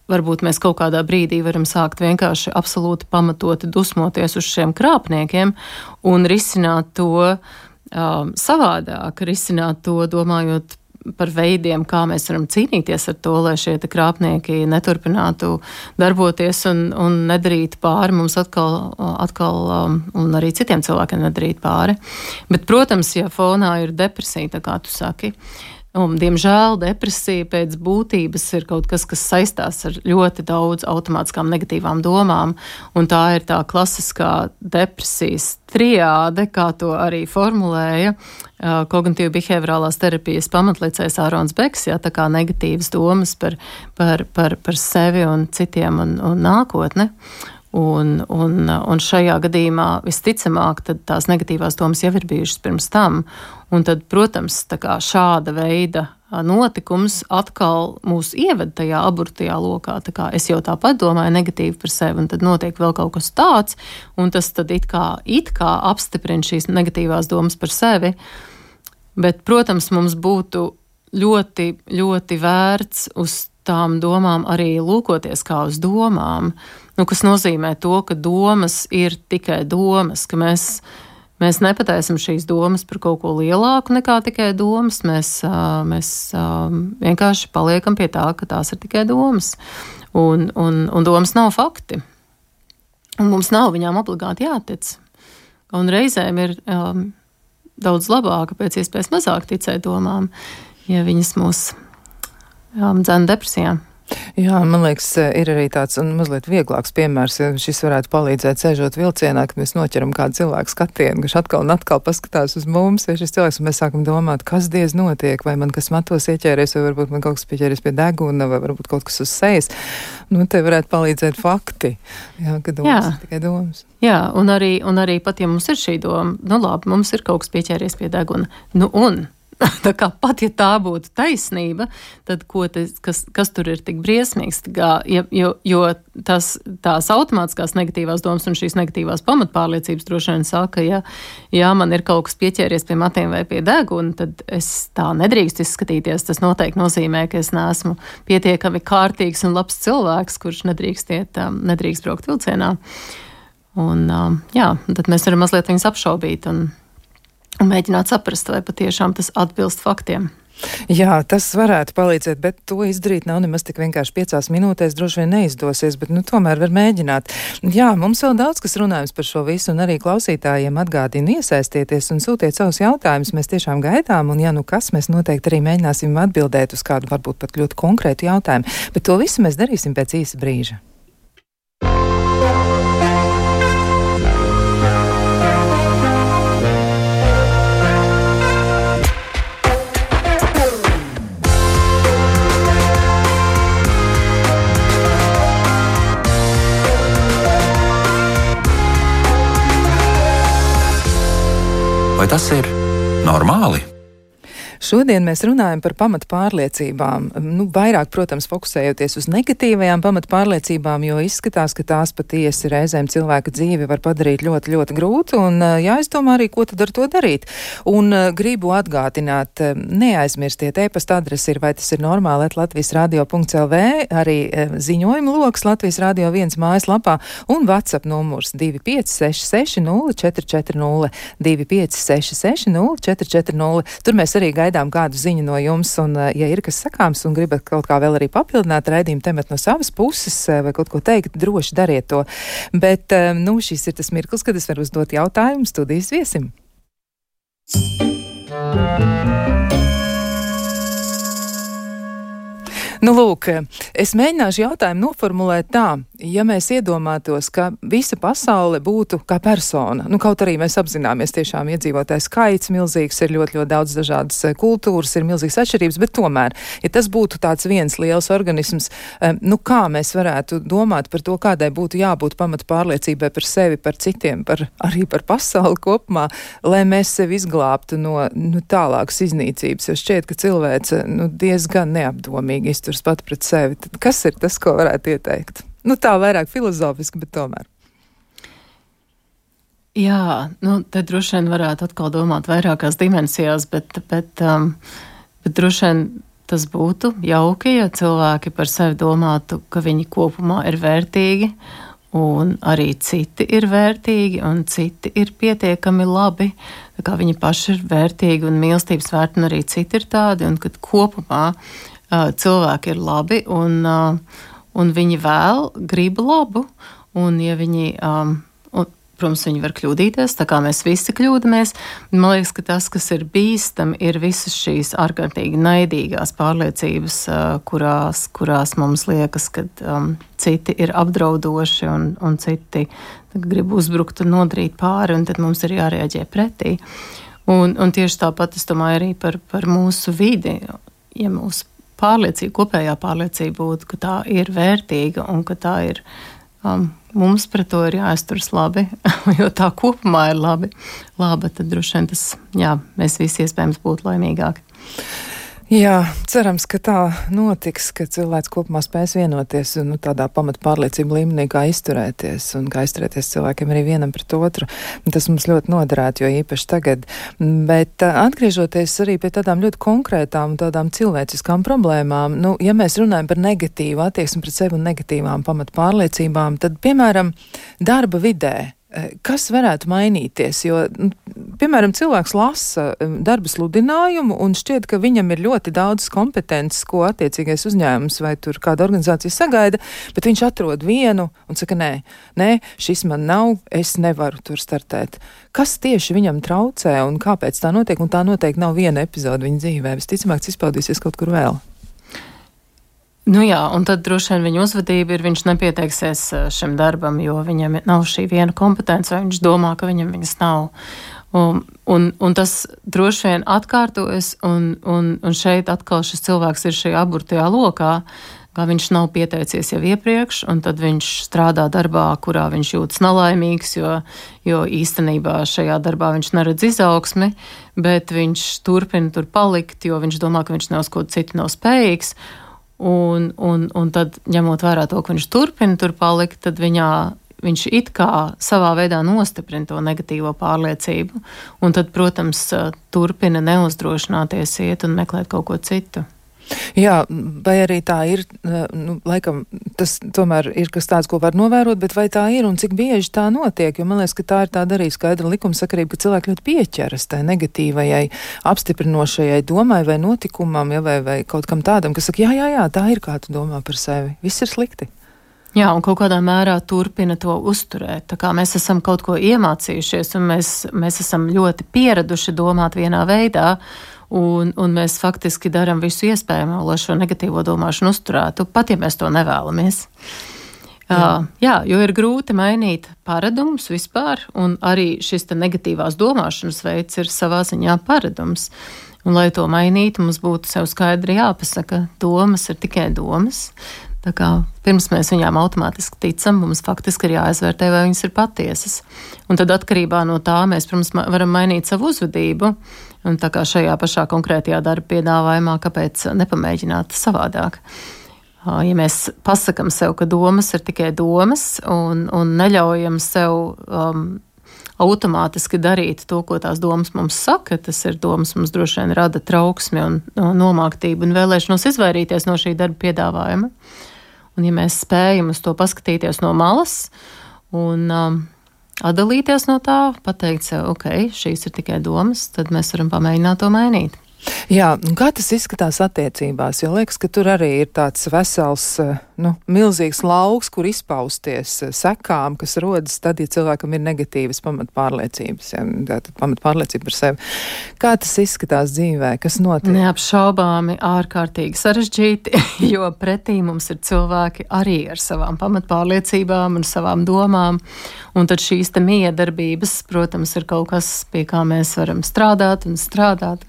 varbūt mēs kaut kādā brīdī varam sākt vienkārši absolūti pamatoti dusmoties uz šiem krāpniekiem un risināt to um, savādāk, risināt to domājot par veidiem, kā mēs varam cīnīties ar to, lai šie krāpnieki neturpinātu darboties un, un nedarītu pāri mums atkal, atkal um, un arī citiem cilvēkiem nedarīt pāri. Bet, protams, ja fonā ir depresija, tā kā tu saki, Un, diemžēl depresija pēc būtības ir kaut kas, kas saistās ar ļoti daudz automātiskām negatīvām domām, un tā ir tā klasiskā depresijas triāde, kā to arī formulēja kognitīva behaviorālās terapijas pamatlicējs Ārons Beks, jā, tā kā negatīvas domas par, par, par, par sevi un citiem un, un nākotni. Un, un, un šajā gadījumā visticamāk tās negatīvās domas jau ir bijušas pirms tam. Un tad, protams, šāda veida notikums atkal mūs ieved tajā aburtajā lokā. Es jau tāpat domāju negatīvi par sevi, un tad notiek vēl kaut kas tāds, un tas tad it kā, it kā apstiprina šīs negatīvās domas par sevi. Bet, protams, mums būtu ļoti, ļoti vērts uz tām domām arī lūkoties kā uz domām, nu, kas nozīmē to, ka domas ir tikai domas, ka mēs, mēs nepataisam šīs domas par kaut ko lielāku nekā tikai domas, mēs, mēs vienkārši paliekam pie tā, ka tās ir tikai domas, un, un, un domas nav fakti. Un mums nav viņām obligāti jātic. Un reizēm ir um, daudz labāk, pēc iespējas mazāk ticēt domām, ja viņas mūs um, dzēna depresijā. Jā, man liekas, ir arī tāds mazliet vieglāks piemērs, ja šis varētu palīdzēt sēžot vilcienā, kad mēs noķeram kādu cilvēku skatienu, kurš atkal un atkal paskatās uz mums, vai šis cilvēks, un mēs sākam domāt, kas diez notiek, vai man kas matos ieķēries, vai varbūt man kaut kas pieķēries pie deguna, vai varbūt kaut kas uz sejas. Nu, te varētu palīdzēt fakti, jā, ka domas ir tikai domas. Jā, un arī, un arī pat, ja mums ir šī doma, nu labi, mums ir kaut kas pieķēries pie deguna, nu un tā kā pat ja tā būtu taisnība, tad tas, kas, kas tur ir tik briesmīgs? Kā, ja, jo jo tas, tās automātiskās negatīvās domas un šīs negatīvās pamatpārliecības droši vien saka, ja, ja man ir kaut kas pieķēries pie matiem vai pie deguna, tad es tā nedrīkst izskatīties. Tas noteikti nozīmē, ka es neesmu pietiekami kārtīgs un labs cilvēks, kurš nedrīkst, iet, um, nedrīkst braukt vilcienā. Un, um, jā, tad mēs varam mazliet viņus apšaubīt. Un, un mēģināt saprast, vai patiešām tas atbilst faktiem. Jā, tas varētu palīdzēt, bet to izdarīt nav nemaz tik vienkārši piecās minūtēs. Droši vien neizdosies, bet nu, tomēr var mēģināt. Jā, mums vēl daudz kas runājums par šo visu, un arī klausītājiem atgādina iesaistieties un sūtiet savus jautājumus. Mēs tiešām gaidām, un ja nu kas, mēs noteikti arī mēģināsim atbildēt uz kādu varbūt pat ļoti konkrētu jautājumu. Bet to visu mēs darīsim pēc īsa brīža. Vai tas ir normāli? Šodien mēs runājam par pamatpārliecībām. Nu, vairāk, protams, fokusējoties uz negatīvajām pamatpārliecībām, jo izskatās, ka tās patiesi reizēm cilvēka dzīvi var padarīt ļoti, ļoti grūtu. Un jāizdomā arī, ko tad ar to darīt. Un gribu atgādināt, neaizmirstiet, e-pasta adrese ir, vai tas ir normāli, Latvijas radio.lv, arī ziņojuma loks Latvijas radio viens mājaslapā un WhatsApp numurs 2566 0440 2566 0440. Tur mēs arī gaidām gaidām kādu ziņu no jums, un, eh, ja ir kas sakāms un gribat kaut kā vēl arī papildināt raidījumu tematu no savas puses eh, vai kaut ko teikt, droši dariet to. Bet, eh, nu, šis ir tas mirklis, kad es varu uzdot jautājumu studijas viesim. Thank you. Nu, lūk, es mēģināšu jautājumu noformulēt tā, ja mēs iedomātos, ka visa pasaule būtu kā persona, nu, kaut arī mēs apzināmies tiešām iedzīvotājs skaits milzīgs, ir ļoti, ļoti daudz dažādas eh, kultūras, ir milzīgas atšķirības, bet tomēr, ja tas būtu tāds viens liels organisms, nu, kā mēs varētu domāt par to, kādai būtu jābūt pamata pārliecībai par sevi, par citiem, par, arī par pasauli kopumā, lai mēs sevi izglābtu no nu, tālākas iznīcības, jo šķiet, ka cilvēks nu, diezgan neapdomīgi iztur izturs pat pret sevi, tad kas ir tas, ko varētu ieteikt? Nu, tā vairāk filozofiski, bet tomēr. Jā, nu, te droši vien varētu atkal domāt vairākās dimensijās, bet, bet, um, bet droši vien tas būtu jauki, ja cilvēki par sevi domātu, ka viņi kopumā ir vērtīgi, un arī citi ir vērtīgi, un citi ir pietiekami labi, viņi paši ir vērtīgi un mīlestības vērti, un arī citi ir tādi, un kad kopumā cilvēki ir labi un, un viņi vēl grib labu. Un, ja viņi, um, un, protams, viņi var kļūdīties, tā kā mēs visi kļūdāmies. Man liekas, ka tas, kas ir bīstami, ir visas šīs ārkārtīgi naidīgās pārliecības, uh, kurās, kurās mums liekas, ka um, citi ir apdraudoši un, un citi grib uzbrukt un nodarīt pāri, un tad mums ir jārēģē pretī. Un, un tieši tāpat es domāju arī par, par mūsu vidi. Ja mūsu pārliecība, kopējā pārliecība būtu, ka tā ir vērtīga un ka tā ir. Um, mums pret to ir jāizturas labi, jo tā kopumā ir labi. Labi, tad droši vien tas, jā, mēs visi iespējams būtu laimīgāki. Jā, cerams, ka tā notiks, ka cilvēks kopumā spēs vienoties nu, tādā pamata pārliecību līmenī, kā izturēties un kā izturēties cilvēkiem arī vienam pret otru. Tas mums ļoti noderētu, jo īpaši tagad. Bet atgriežoties arī pie tādām ļoti konkrētām un tādām cilvēciskām problēmām, nu, ja mēs runājam par negatīvu attieksmi pret sevi un negatīvām pamata pārliecībām, tad, piemēram, darba vidē Eh, kas varētu mainīties? Jo, nu, piemēram, cilvēks lasa darba sludinājumu un šķiet, ka viņam ir ļoti daudz kompetences, ko attiecīgais uzņēmums vai kāda organizācija sagaida, bet viņš atrod vienu un saka, nē, nē, šis man nav, es nevaru tur startēt. Kas tieši viņam traucē un kāpēc tā notiek? Un tā noteikti nav viena epizode viņa dzīvē. Visticamāk, tas izpaudīsies kaut kur vēl. Nu jā, un tad droši vien viņa uzvedība ir, viņš nepieteiksies šim darbam, jo viņam nav šī viena kompetence, vai viņš domā, ka viņam viņas nav. Un, un, un tas droši vien atkārtojas, un, un, un šeit atkal šis cilvēks ir šajā aburtajā lokā, kā viņš nav pieteicies jau iepriekš, un tad viņš strādā darbā, kurā viņš jūtas nelaimīgs, jo, jo īstenībā šajā darbā viņš neredz izaugsmi, bet viņš turpina tur palikt, jo viņš domā, ka viņš ne uz ko citu nav spējīgs. Un, un, un tad, ņemot vērā to, ka viņš turpina tur palikt, tad viņā viņš it kā savā veidā nostiprina to negatīvo pārliecību, un tad, protams, turpina neuzdrošināties iet un meklēt kaut ko citu. Jā, vai arī tā ir, nu, laikam, tas tomēr ir kas tāds, ko var novērot, bet vai tā ir un cik bieži tā notiek, jo man liekas, ka tā ir tāda arī skaidra likumsakarība, ka cilvēki ļoti pieķeras tai negatīvajai, apstiprinošajai domai vai notikumam, ja, vai, vai kaut kam tādam, kas saka, jā, jā, jā, tā ir kā tu domā par sevi, viss ir slikti. Jā, un kaut kādā mērā turpina to uzturēt. Tā kā mēs esam kaut ko iemācījušies, un mēs, mēs esam ļoti pieraduši domāt vienā veidā, un, un mēs faktiski darām visu iespējamo, lai šo negatīvo domāšanu uzturētu, pat ja mēs to nevēlamies. Jā. Jā, jo ir grūti mainīt paradumus vispār, un arī šis negatīvās domāšanas veids ir savā ziņā paradums. Un, lai to mainītu, mums būtu sev skaidri jāpasaka, domas ir tikai domas. Tā kā pirms mēs viņām automātiski ticam, mums faktiski ir jāizvērtē, vai viņas ir patiesas. Un tad atkarībā no tā mēs, protams, varam mainīt savu uzvedību. Un tā kā šajā pašā konkrētajā darba piedāvājumā, kāpēc nepamēģināt savādāk? Ja mēs pasakām sev, ka domas ir tikai domas un, un neļaujam sev um, automātiski darīt to, ko tās domas mums saka, tas ir domas mums droši vien rada trauksmi un nomāktību un vēlēšanos izvairīties no šī darba piedāvājuma. Un, ja mēs spējam uz to paskatīties no malas un um, atdalīties no tā, pateikt sev, ok, šīs ir tikai domas, tad mēs varam pamēģināt to mainīt. Jā, kā tas izskatās attiecībās? Jo liekas, ka tur arī ir tāds vesels, eh, nu, milzīgs lauks, kur izpausties eh, sekām, kas rodas tad, ja cilvēkam ir negatīvas pamatpārliecības, ja, tātad pamatpārliecība par sevi. Kā tas izskatās dzīvē? Kas notiek? Neapšaubāmi ārkārtīgi sarežģīti, jo pretī mums ir cilvēki arī ar savām pamatpārliecībām un savām domām. Un tad šīs te miedarbības, protams, ir kaut kas, pie kā mēs varam strādāt un strādāt,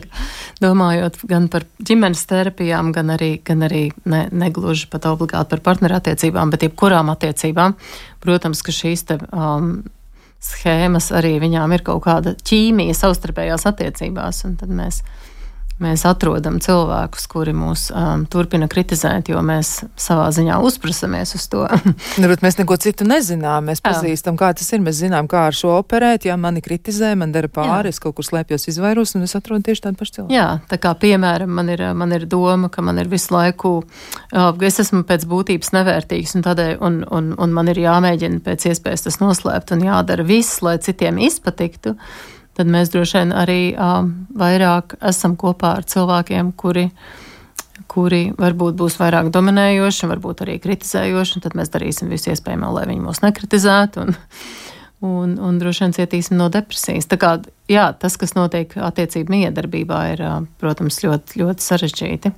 domājot gan par ģimenes terapijām, gan arī, gan arī ne, negluži pat obligāti par partnerattiecībām, bet jebkurām attiecībām. Protams, ka šīs te, um, schēmas arī viņām ir kaut kāda ķīmija savstarpējās attiecībās, un tad mēs mēs atrodam cilvēkus, kuri mūs um, turpina kritizēt, jo mēs savā ziņā uzprasamies uz to. nu, bet mēs neko citu nezinām. Mēs pazīstam, kā tas ir. Mēs zinām, kā ar šo operēt. Ja mani kritizē, man dara pāri, Jā. es kaut kur slēpjos, izvairos, un es atrodu tieši tādu pašu cilvēku. Jā, tā kā piemēram, man ir, man ir doma, ka man ir visu laiku, uh, es esmu pēc būtības nevērtīgs, un, tādēļ, un, un, un man ir jāmēģina pēc iespējas tas noslēpt un jādara viss, lai citiem izpatiktu tad mēs droši vien arī um, vairāk esam kopā ar cilvēkiem, kuri, kuri varbūt būs vairāk dominējoši, varbūt arī kritizējoši, tad mēs darīsim visu iespējamo, lai viņi mūs nekritizētu. Un, un, un droši vien cietīsim no depresijas. Tā kā jā, tas, kas notiek attiecību miedarbībā, ir, protams, ļoti, ļoti sarežģīti.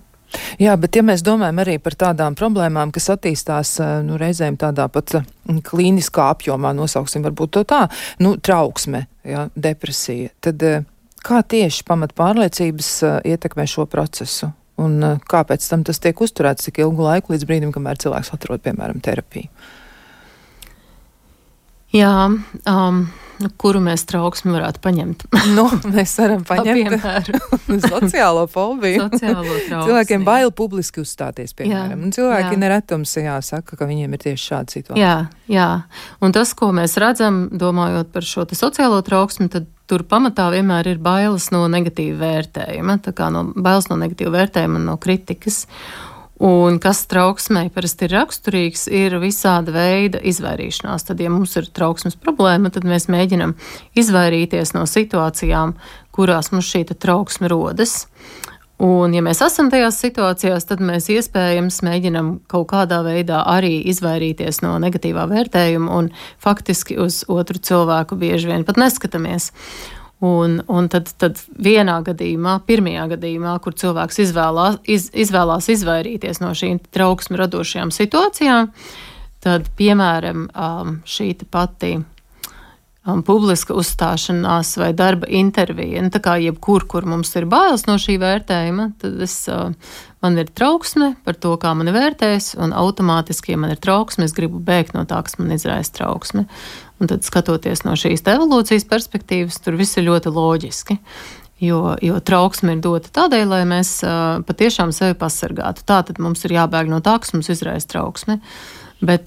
Jā, bet ja mēs domājam arī par tādām problēmām, kas attīstās eh, nu, reizēm tādā pat mm, klīniskā apjomā, nosauksim varbūt to tā, nu, trauksme, jā, depresija, tad eh, kā tieši pamat pārliecības eh, ietekmē šo procesu? Un kāpēc tam tas tiek uzturēts tik ilgu laiku līdz brīdim, kamēr cilvēks atrod, piemēram, terapiju? Jā, um, kuru mēs trauksmi varētu paņemt? nu, mēs varam paņemt sociālo fobiju. sociālo trauksmi. Cilvēkiem bail publiski uzstāties, piemēram. Jā, cilvēki neretums jāsaka, ka viņiem ir tieši šāda situācija. Jā, jā. Un tas, ko mēs redzam, domājot par šo sociālo trauksmi, tad tur pamatā vienmēr ir bailes no negatīva vērtējuma, tā kā no bailes no negatīva vērtējuma un no kritikas. Un kas trauksmei parasti ir raksturīgs, ir visāda veida izvairīšanās. Tad, ja mums ir trauksmes problēma, tad mēs mēģinam izvairīties no situācijām, kurās mums šī trauksme rodas. Un, ja mēs esam tajās situācijās, tad mēs iespējams mēģinam kaut kādā veidā arī izvairīties no negatīvā vērtējuma un faktiski uz otru cilvēku bieži vien pat neskatāmies. Un, un tad, tad vienā gadījumā, pirmajā gadījumā, kur cilvēks izvēlās, iz, izvēlās izvairīties no šīm trauksmu radošajām situācijām, tad, piemēram, um, šī pati um, publiska uzstāšanās vai darba intervija. Nu, tā kā jebkur, kur mums ir bailes no šī vērtējuma, tad es, uh, man ir trauksme par to, kā mani vērtēs, un automātiski, ja man ir trauksme, es gribu bēgt no tā, kas man izraisa trauksme. Un tad, skatoties no šīs evolūcijas perspektīvas, tur viss ir ļoti loģiski. Jo, jo trauksme ir dota tādēļ, lai mēs uh, patiešām sevi pasargātu. Tā tad mums ir jābēg no tā, kas mums izraisa trauksmi. Uh, Bet,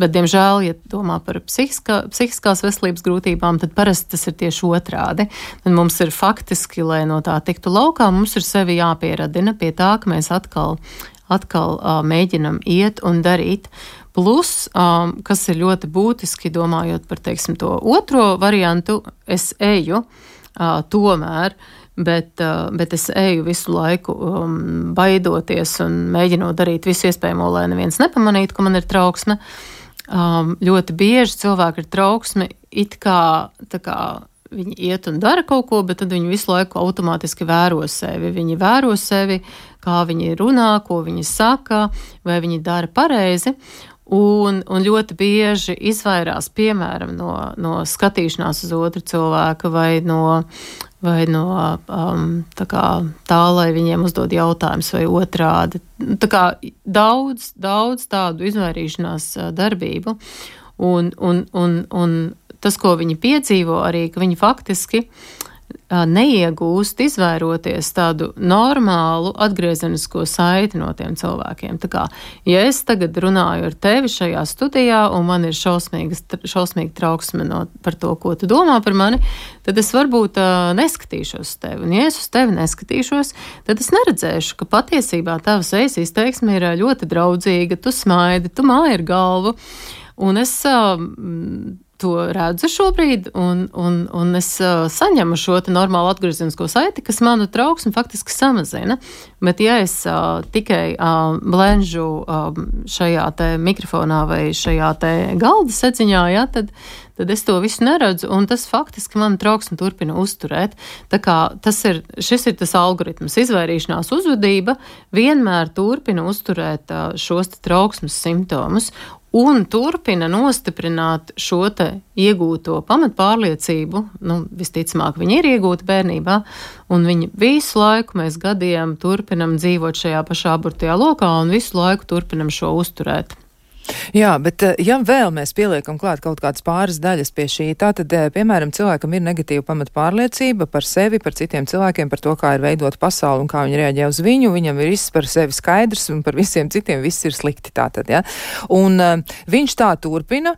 bet, diemžēl, ja domā par psihiskā, psihiskās veselības grūtībām, tad parasti tas ir tieši otrādi. Tad mums ir faktiski, lai no tā tiktu laukā, mums ir sevi jāpieradina pie tā, ka mēs atkal, atkal uh, mēģinam iet un darīt. Plus, um, kas ir ļoti būtiski, domājot par teiksim, to otro variantu, es eju uh, tomēr. Uh, bet, uh, bet es eju visu laiku um, baidoties un mēģinot darīt visu iespējamo, lai neviens nepamanītu, ka man ir trauksme. Um, ļoti bieži cilvēki ir trauksme, it kā, kā viņi iet un dara kaut ko, bet tad viņi visu laiku automātiski vēro sevi. Viņi vēro sevi, kā viņi runā, ko viņi saka, vai viņi dara pareizi. Un, un ļoti bieži izvairās, piemēram, no, no skatīšanās uz otru cilvēku vai no, vai no um, tā, kā, tā, lai viņiem uzdod jautājumus, vai otrādi. Tā kā daudz, daudz tādu izvairīšanās darbību. Un, un, un, un tas, ko viņi piedzīvo, arī ka viņi faktiski uh, neiegūst, izvairoties tādu normālu atgriezenisko saiti no tiem cilvēkiem. Tā kā, ja es tagad runāju ar tevi šajā studijā, un man ir šausmīga trauksme no, par to, ko tu domā par mani, tad es varbūt uh, neskatīšos uz tevi. Un, ja es uz tevi neskatīšos, tad es neredzēšu, ka patiesībā tavs ejas izteiksme ir ļoti draudzīga, tu smaidi, tu māji ar galvu. Un es uh, to redzu šobrīd, un, un, un es saņemu šo normālu atgriezenisko saiti, kas manu trauksmi faktiski samazina. Bet, ja es uh, tikai uh, blenžu uh, šajā mikrofonā vai šajā galda sedziņā, ja, tad, tad es to visu neredzu, un tas faktiski man trauksmi turpina uzturēt. Tā kā tas ir, šis ir tas algoritms, izvairīšanās uzvedība vienmēr turpina uzturēt uh, šos trauksmes simptomus, un turpina nostiprināt šo iegūto pamatpārliecību. Nu, visticamāk, viņi ir iegūti bērnībā, un viņi visu laiku, mēs gadiem turpinam dzīvot šajā pašā burtajā lokā un visu laiku turpinam šo uzturēt. Jā, bet eh, ja vēl mēs pieliekam klāt kaut kādas pāris daļas pie šī, tā tad, eh, piemēram, cilvēkam ir negatīva pamata pārliecība par sevi, par citiem cilvēkiem, par to, kā ir veidot pasauli un kā viņi reaģē uz viņu, viņam ir viss par sevi skaidrs un par visiem citiem viss ir slikti tātad, ja. Un uh, viņš tā turpina,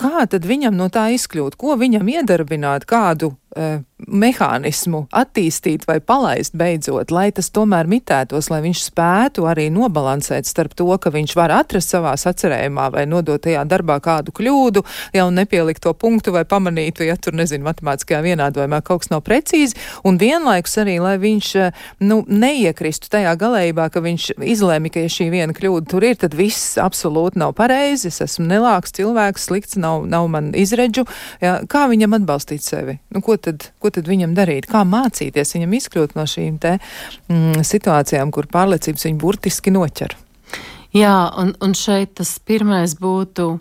kā tad viņam no tā izkļūt, ko viņam iedarbināt, kādu uh, mehānismu attīstīt vai palaist beidzot, lai tas tomēr mitētos, lai viņš spētu arī nobalansēt starp to, ka viņš var atrast savā sacerējumā vai nodot tajā darbā kādu kļūdu, jau nepielikt to punktu vai pamanīt, ja tur, nezinu, matemātiskajā vienādojumā kaut kas nav precīzi, un vienlaikus arī, lai viņš, nu, neiekristu tajā galējībā, ka viņš izlēma, ka ja šī viena kļūda tur ir, tad viss absolūti nav pareizi, es esmu nelāks cilvēks, slikts, nav, nav man izredžu, ja, kā viņam atbalstīt sevi? Nu, ko tad, ko tad viņam darīt? Kā mācīties viņam izkļūt no šīm te mm, situācijām, kur pārliecības viņu burtiski noķer? Jā, un, un šeit tas pirmais būtu uh,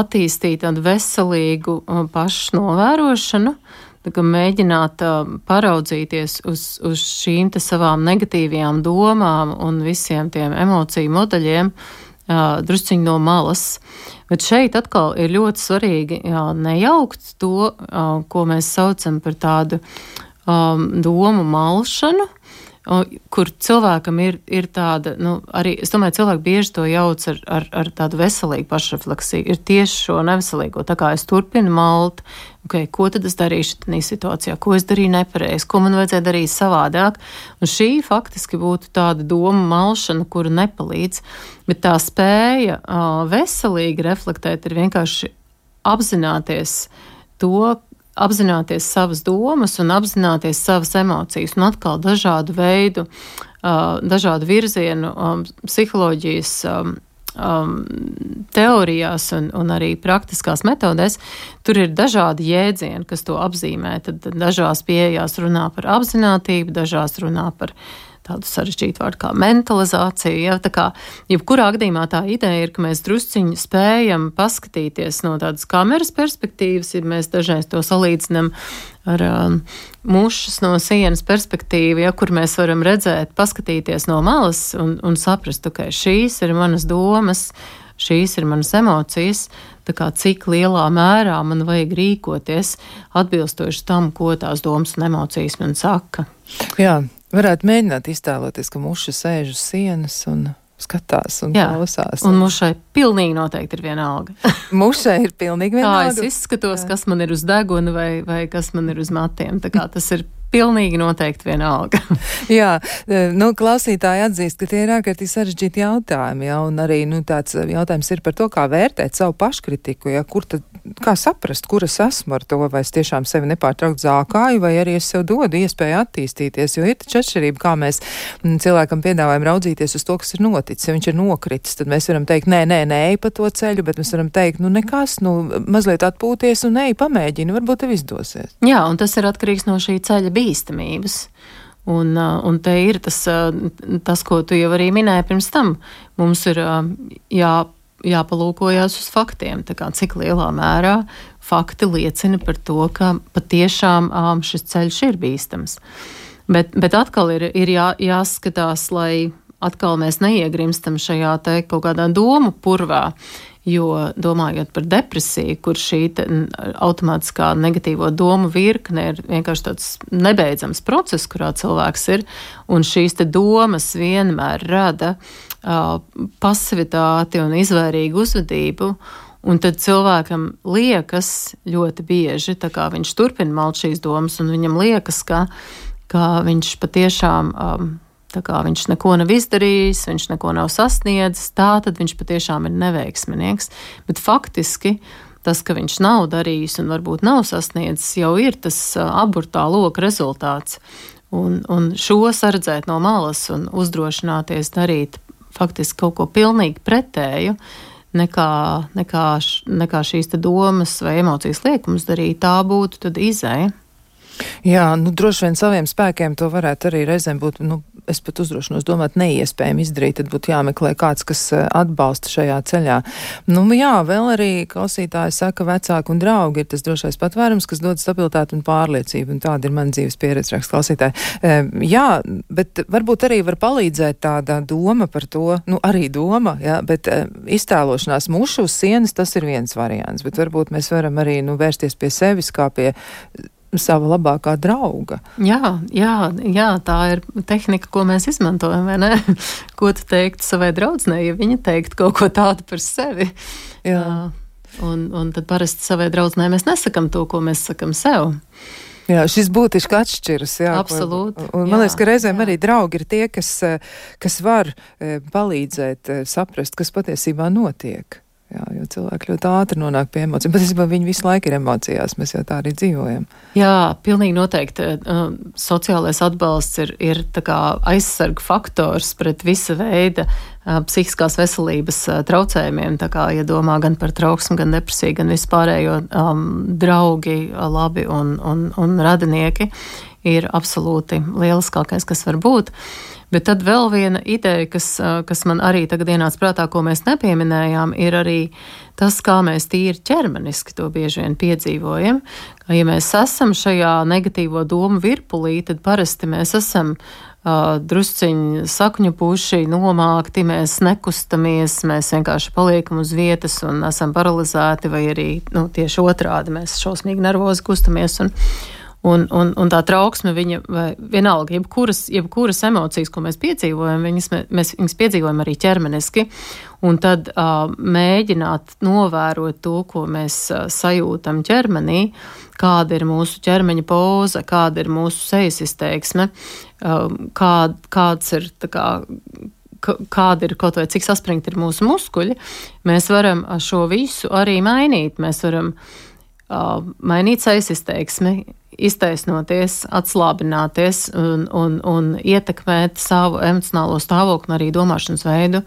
attīstīt tādu veselīgu uh, pašnovērošanu, mēģināt uh, paraudzīties uz, uz šīm savām negatīvajām domām un visiem tiem emociju modeļiem drusciņi no malas. Bet šeit atkal ir ļoti svarīgi jā, nejaukt to, ko mēs saucam par tādu um, domu malšanu, kur cilvēkam ir, ir tāda, nu, arī es domāju, cilvēki bieži to jauc ar, ar, ar tādu veselīgu pašrefleksiju, ir tieši šo neveselīgo. Tā kā es turpinu malt, okay, ko tad es darīšu tajā situācijā, ko es darīju nepareizi, ko man vajadzēja darīt savādāk. Un šī faktiski būtu tāda doma malšana, kura nepalīdz, bet tā spēja uh, veselīgi reflektēt ir vienkārši apzināties to, apzināties savas domas un apzināties savas emocijas, un atkal dažādu veidu, dažādu virzienu psiholoģijas um, teorijās un, un arī praktiskās metodēs, tur ir dažādi jēdzieni, kas to apzīmē. Tad dažās pieejās runā par apziņotību, dažās runā par tādu sarežģītu vārdu kā mentalizācija. Ja? Tā kā jebkurā gadījumā tā ideja ir, ka mēs drusciņi spējam paskatīties no tādas kameras perspektīvas, ja mēs dažreiz to salīdzinām ar um, mušas no sienas perspektīvu, ja, kur mēs varam redzēt, paskatīties no malas un, un saprast, ka okay, šīs ir manas domas, šīs ir manas emocijas, kā, cik lielā mērā man vajag rīkoties atbilstoši tam, ko tās domas un emocijas man saka. Jā, Varētu mēģināt iztēloties, ka muša sēž uz sienas un skatās un Jā, klausās. Un mušai pilnīgi noteikti ir vienalga. mušai ir pilnīgi vienalga. Kā es izskatos, Jā. kas man ir uz deguna vai, vai kas man ir uz matiem. Tas ir pilnīgi noteikti vienalga. jā, e, nu, klausītāji atzīst, ka tie ir ārkārtīgi sarežģīti jautājumi, jā, un arī, nu, tāds jautājums ir par to, kā vērtēt savu paškritiku, jā, kur tad, kā saprast, kur es esmu ar to, vai es tiešām sevi nepārtraukt zākāju, vai arī es sev dodu iespēju attīstīties, jo ir taču atšķirība, kā mēs m, cilvēkam piedāvājam raudzīties uz to, kas ir noticis. Ja viņš ir nokritis, tad mēs varam teikt, nē, nē, nē, ej pa to ceļu, bet mēs varam teikt, nu, nekas, nu, mazliet atpūties un ej, pamēģini, varbūt tev izdosies. Jā, un tas ir atkarīgs no šī ceļa bīstamības. Un, un te ir tas, tas, ko tu jau arī minēji pirms tam. Mums ir jā, jāpalūkojas uz faktiem, cik lielā mērā fakti liecina par to, ka patiešām šis ceļš ir bīstams. Bet, bet atkal ir, ir jā, jāskatās, lai atkal mēs neiegrimstam šajā te kaut kādā domu purvā. Jo domājot par depresiju, kur šī automātiskā negatīvo domu virkne ir vienkārši tāds nebeidzams process, kurā cilvēks ir, un šīs domas vienmēr rada uh, pasivitāti un izvairīgu uzvedību. Un tad cilvēkam liekas ļoti bieži, kā viņš turpina malt šīs domas, un viņam liekas, ka, ka viņš patiešām um, Tā kā viņš neko nav izdarījis, viņš neko nav sasniedzis, tā tad viņš patiešām ir neveiksminieks. Bet faktiski tas, ka viņš nav darījis un varbūt nav sasniedzis, jau ir tas aburtā loka rezultāts. Un, un šo sardzēt no malas un uzdrošināties darīt faktiski kaut ko pilnīgi pretēju, nekā, nekā, nekā šīs domas vai emocijas liekums darīt, tā būtu izēja. Jā, nu, droši vien saviem spēkiem to varētu arī reizēm būt, nu, es pat uzdrošinos domāt, neiespējami izdarīt, tad būtu jāmeklē kāds, kas eh, atbalsta šajā ceļā. Nu, jā, vēl arī klausītāji saka, vecāki un draugi ir tas drošais patvērums, kas dod stabilitāti un pārliecību, un tāda ir mana dzīves pieredze, raksta klausītāji. E, jā, bet varbūt arī var palīdzēt tāda doma par to, nu, arī doma, jā, bet e, iztēlošanās mušu uz sienas, tas ir viens variants, bet varbūt mēs varam arī, nu, vērsties pie sevis kā pie sava labākā drauga. Jā, jā, jā, tā ir tehnika, ko mēs izmantojam. ko tu teiktu savai draudzenei, ja viņa teiktu kaut ko tādu par sevi? Jā. Un, un tad parasti savai draudzenei mēs nesakām to, ko mēs sakam sev. Jā, šis būtiski atšķiras. Jā, Absolūti. Un, un man jā, liekas, ka reizēm jā. arī draugi ir tie, kas, kas var eh, palīdzēt eh, saprast, kas patiesībā notiek. Jā, jo cilvēki ļoti ātri nonāk pie emocijām. Patiesībā viņi visu laiku ir emocijās, mēs jau tā arī dzīvojam. Jā, pilnīgi noteikti. Uh, sociālais atbalsts ir, ir aizsarga faktors pret visa veida uh, psihiskās veselības uh, traucējumiem. Tā kā iedomā ja gan par trauksmu, gan depresiju, gan vispārējo um, draugi, labi un, un, un radinieki ir absolūti lieliskākais, kas var būt. Bet tad vēl viena ideja, kas, kas man arī tagad ienāca prātā, ko mēs nepieminējām, ir arī tas, kā mēs tīri ķermeniski to bieži vien piedzīvojam. Ja mēs esam šajā negatīvo domu virpulī, tad parasti mēs esam uh, drusciņi sakņu puši, nomākti, mēs nekustamies, mēs vienkārši paliekam uz vietas un esam paralizēti, vai arī nu, tieši otrādi mēs šausmīgi nervozi kustamies. Un, Un, un, un tā trauksme, viņa, vienalga, jebkuras, jebkuras emocijas, ko mēs piedzīvojam, viņas, mēs viņas piedzīvojam arī ķermeniski. Un tad uh, mēģināt novērot to, ko mēs uh, sajūtam ķermenī, kāda ir mūsu ķermeņa poza, kāda ir mūsu sejas izteiksme, uh, kā, kāds ir. Kā, kāda ir kaut vai cik saspringti ir mūsu muskuļi, mēs varam šo visu arī mainīt. Mēs varam uh, mainīt sejas izteiksmi, iztaisnoties, atslābināties un, un, un ietekmēt savu emocionālo stāvokli un arī domāšanas veidu,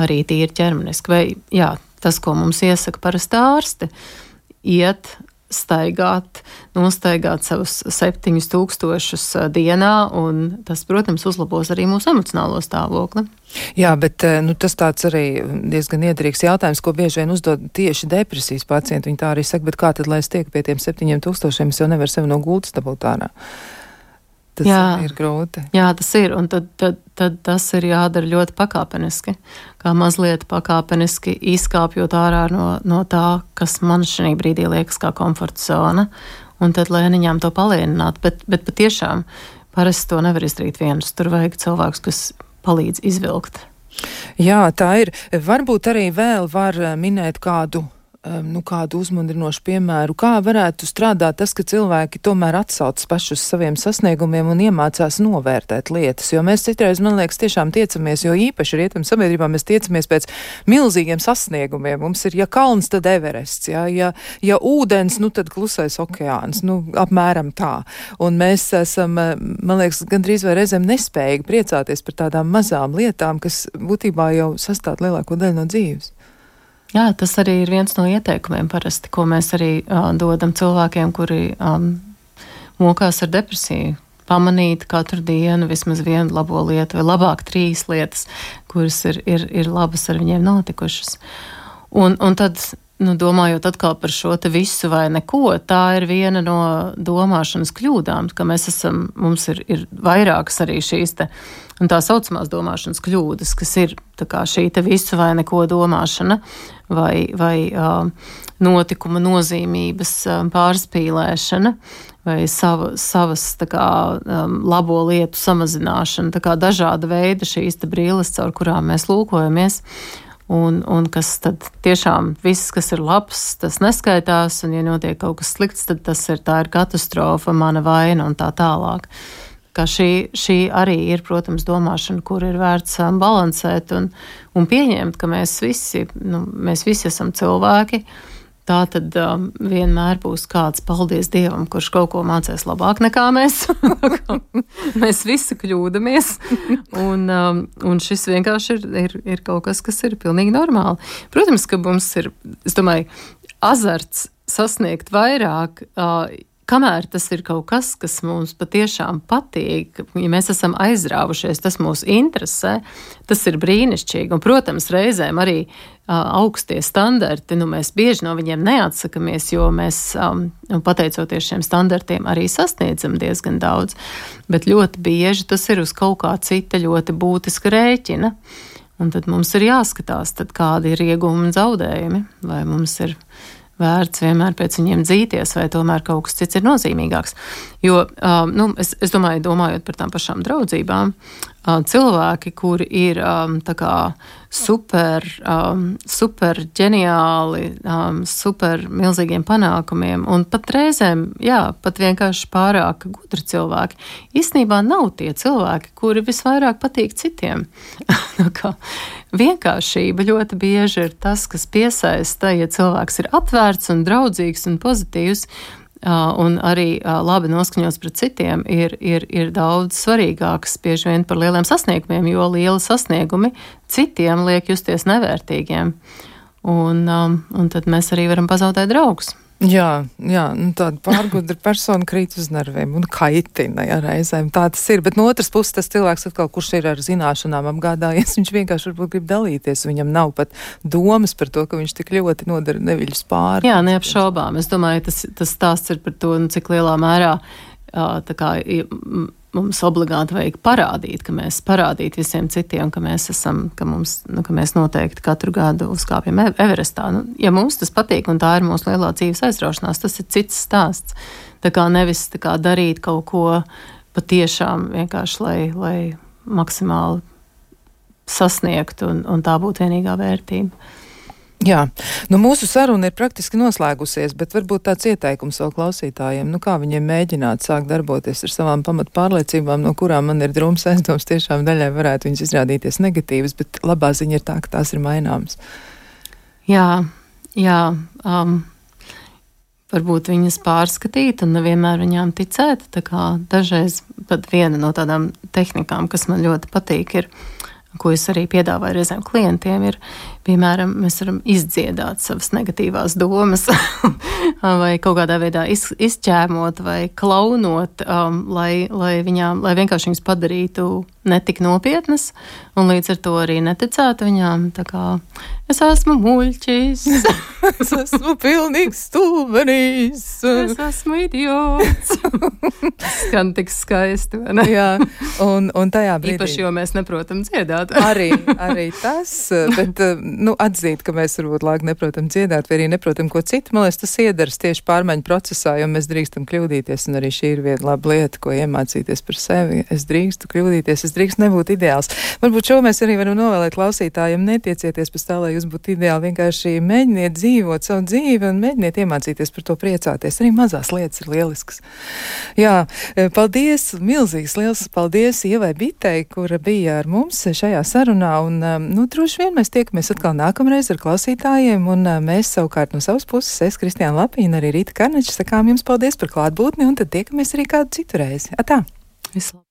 arī tīri ķermeniski. Vai jā, tas, ko mums iesaka parasti ārsti, iet staigāt, nostaigāt savus septiņus tūkstošus dienā, un tas, protams, uzlabos arī mūsu emocionālo stāvokli. Jā, bet nu, tas tāds arī diezgan iederīgs jautājums, ko bieži vien uzdod tieši depresijas pacienti. Viņi tā arī saka, bet kā tad, lai es tieku pie tiem septiņiem tūkstošiem, es jau nevaru sevi no gultas dabūt ārā. Tas jā, ir grūti. Jā, tas ir. Un tad, tad, tad tas ir jādara ļoti pakāpeniski. Kā mazliet pakāpeniski izkāpjot ārā no, no tā, kas man šī brīdī liekas kā komforta zona. Un tad lēniņām to palielināt. Bet, bet patiešām parasti to nevar izdarīt viens. Tur vajag cilvēks, kas palīdz izvilkt. Jā, tā ir. Varbūt arī vēl var minēt kādu nu, kādu uzmundrinošu piemēru, kā varētu strādāt tas, ka cilvēki tomēr atsaucas paši uz saviem sasniegumiem un iemācās novērtēt lietas. Jo mēs citreiz, man liekas, tiešām tiecamies, jo īpaši rietam sabiedrībā mēs tiecamies pēc milzīgiem sasniegumiem. Mums ir, ja kalns, tad Everests, ja, ja, ja ūdens, nu tad klusais okeāns, nu apmēram tā. Un mēs esam, man liekas, gandrīz vai reizēm nespējīgi priecāties par tādām mazām lietām, kas būtībā jau sastāv lielāko daļu no dzīves. Jā, tas arī ir viens no ieteikumiem, parasti, ko mēs arī uh, dodam cilvēkiem, kuri um, mokās ar depresiju. Pamanīt katru dienu vismaz vienu labo lietu, vai labāk trīs lietas, kuras ir, ir, ir labas ar viņiem notikušas. Un, un tad nu, domājot atkal par šo visu vai neko, tā ir viena no domāšanas kļūdām, ka mēs esam, mums ir, ir vairākas arī šīs te, tā saucamās domāšanas kļūdas, kas ir šī visu vai neko domāšana vai, vai uh, notikuma nozīmības uh, pārspīlēšana. Vai sava, savas kā, um, labo lietu samazināšana, tā kā dažāda veida šīs brilles, caur kurām mēs lūkojamies. Uh, Un, un kas tad tiešām viss, kas ir labs, tas neskaitās, un ja notiek kaut kas slikts, tad tas ir tā ir katastrofa, mana vaina un tā tālāk. Ka šī, šī arī ir, protams, domāšana, kur ir vērts um, balansēt un, un pieņemt, ka mēs visi, nu, mēs visi esam cilvēki, uh, Tā tad um, vienmēr būs kāds, paldies Dievam, kurš kaut ko mācīs labāk nekā mēs. mēs visi kļūdāmies. Un, um, un šis vienkārši ir, ir, ir kaut kas, kas ir pilnīgi normāli. Protams, ka mums ir, es domāju, azarts sasniegt vairāk. Uh, kamēr tas ir kaut kas, kas mums patiešām patīk, ja mēs esam aizrāvušies, tas mūs interesē, tas ir brīnišķīgi. Un, protams, reizēm arī uh, augstie standarti, nu, mēs bieži no viņiem neatsakamies, jo mēs, um, pateicoties šiem standartiem, arī sasniedzam diezgan daudz. Bet ļoti bieži tas ir uz kaut kā cita ļoti būtiska rēķina. Un tad mums ir jāskatās, kādi ir iegūmi un zaudējumi, vai mums ir vērts vienmēr pēc viņiem dzīties, vai tomēr kaut kas cits ir nozīmīgāks. Jo um, nu, es, es domāju, domājot par tām pašām draudzībām, uh, cilvēki, kuri ir um, super, um, super ģeniāli, um, super milzīgiem panākumiem, un pat reizēm, jā, pat vienkārši pārāk gudri cilvēki, īstenībā nav tie cilvēki, kuri visvairāk patīk citiem. vienkāršība ļoti bieži ir tas, kas piesaista, ja cilvēks ir atvērts un draudzīgs un pozitīvs. Un arī labi noskaņots pret citiem ir, ir, ir daudz svarīgāks bieži vien par lieliem sasniegumiem, jo lieli sasniegumi citiem liek justies nevērtīgiem. Un, un tad mēs arī varam pazaudēt draugus. Jā, jā nu tāda pārgudra persona krīt uz nerviem un kaitina ja, reizēm. Tā tas ir. Bet no otras puses, tas cilvēks, atkal, kurš ir ar zināšanām apgādājies, viņš vienkārši varbūt grib dalīties. Viņam nav pat domas par to, ka viņš tik ļoti nodara neviļus pāri. Jā, neapšaubām. Es domāju, tas, tas stāsts ir par to, nu, cik lielā mērā tā kā mums obligāti vajag parādīt, ka mēs parādīt visiem citiem, ka mēs esam, ka mums, nu, ka mēs noteikti katru gadu uzkāpjam Everestā. Nu, ja mums tas patīk un tā ir mūsu lielā dzīves aizraušanās, tas ir cits stāsts. Tā kā nevis tā kā darīt kaut ko patiešām vienkārši, lai, lai maksimāli sasniegtu un, un tā būtu vienīgā vērtība. Jā, nu mūsu saruna ir praktiski noslēgusies, bet varbūt tāds ieteikums vēl klausītājiem, nu kā viņiem mēģināt sākt darboties ar savām pamat pārliecībām, no kurām man ir drūms aizdoms, tiešām daļai varētu viņas izrādīties negatīvas, bet labā ziņa ir tā, ka tās ir maināmas. Jā, jā. Um, varbūt viņas pārskatīt un nevienmēr viņām ticēt. Dažreiz pat viena no tādām tehnikām, kas man ļoti patīk, ir ko es arī piedāvāju reizēm klientiem, ir, piemēram, mēs varam izdziedāt savas negatīvās domas, vai kaut kādā veidā iz, izķēmot vai klaunot, um, lai, lai, viņām, lai vienkārši viņas padarītu netik nopietnas, un līdz ar to arī neticētu viņām. Kā es esmu muļķis, es esmu pilnīgs stulbenīs, es esmu idiots. Skan tik skaisti, vai ne? Jā, un, un tajā brīdī. Īpaši, jo mēs neprotam dziedāt. arī, arī tas, bet, nu, atzīt, ka mēs varbūt lāk neprotam dziedāt, vai arī neprotam ko citu, man liekas, tas iedaras tieši pārmaiņu procesā, jo mēs drīkstam kļūdīties, un arī šī ir viena laba lieta, ko iemācīties par sevi. Es drīkstu kļūdīties, es drīkst nebūt ideāls. Varbūt šo mēs arī varam novēlēt klausītājiem. Netiecieties pēc tā, lai jūs būtu ideāli. Vienkārši mēģiniet dzīvot savu dzīvi un mēģiniet iemācīties par to priecāties. Arī mazās lietas ir lieliskas. Jā, paldies, milzīgs liels paldies Ievai Bitei, kura bija ar mums šajā sarunā. Un, nu, droši vien mēs tiekamies atkal nākamreiz ar klausītājiem. Un mēs savukārt no savas puses, es, Kristiāna Lapīna, arī Rīta Karneča, sakām jums paldies par klātbūtni un tad tiekamies arī kādu citu reizi. Atā! Visu.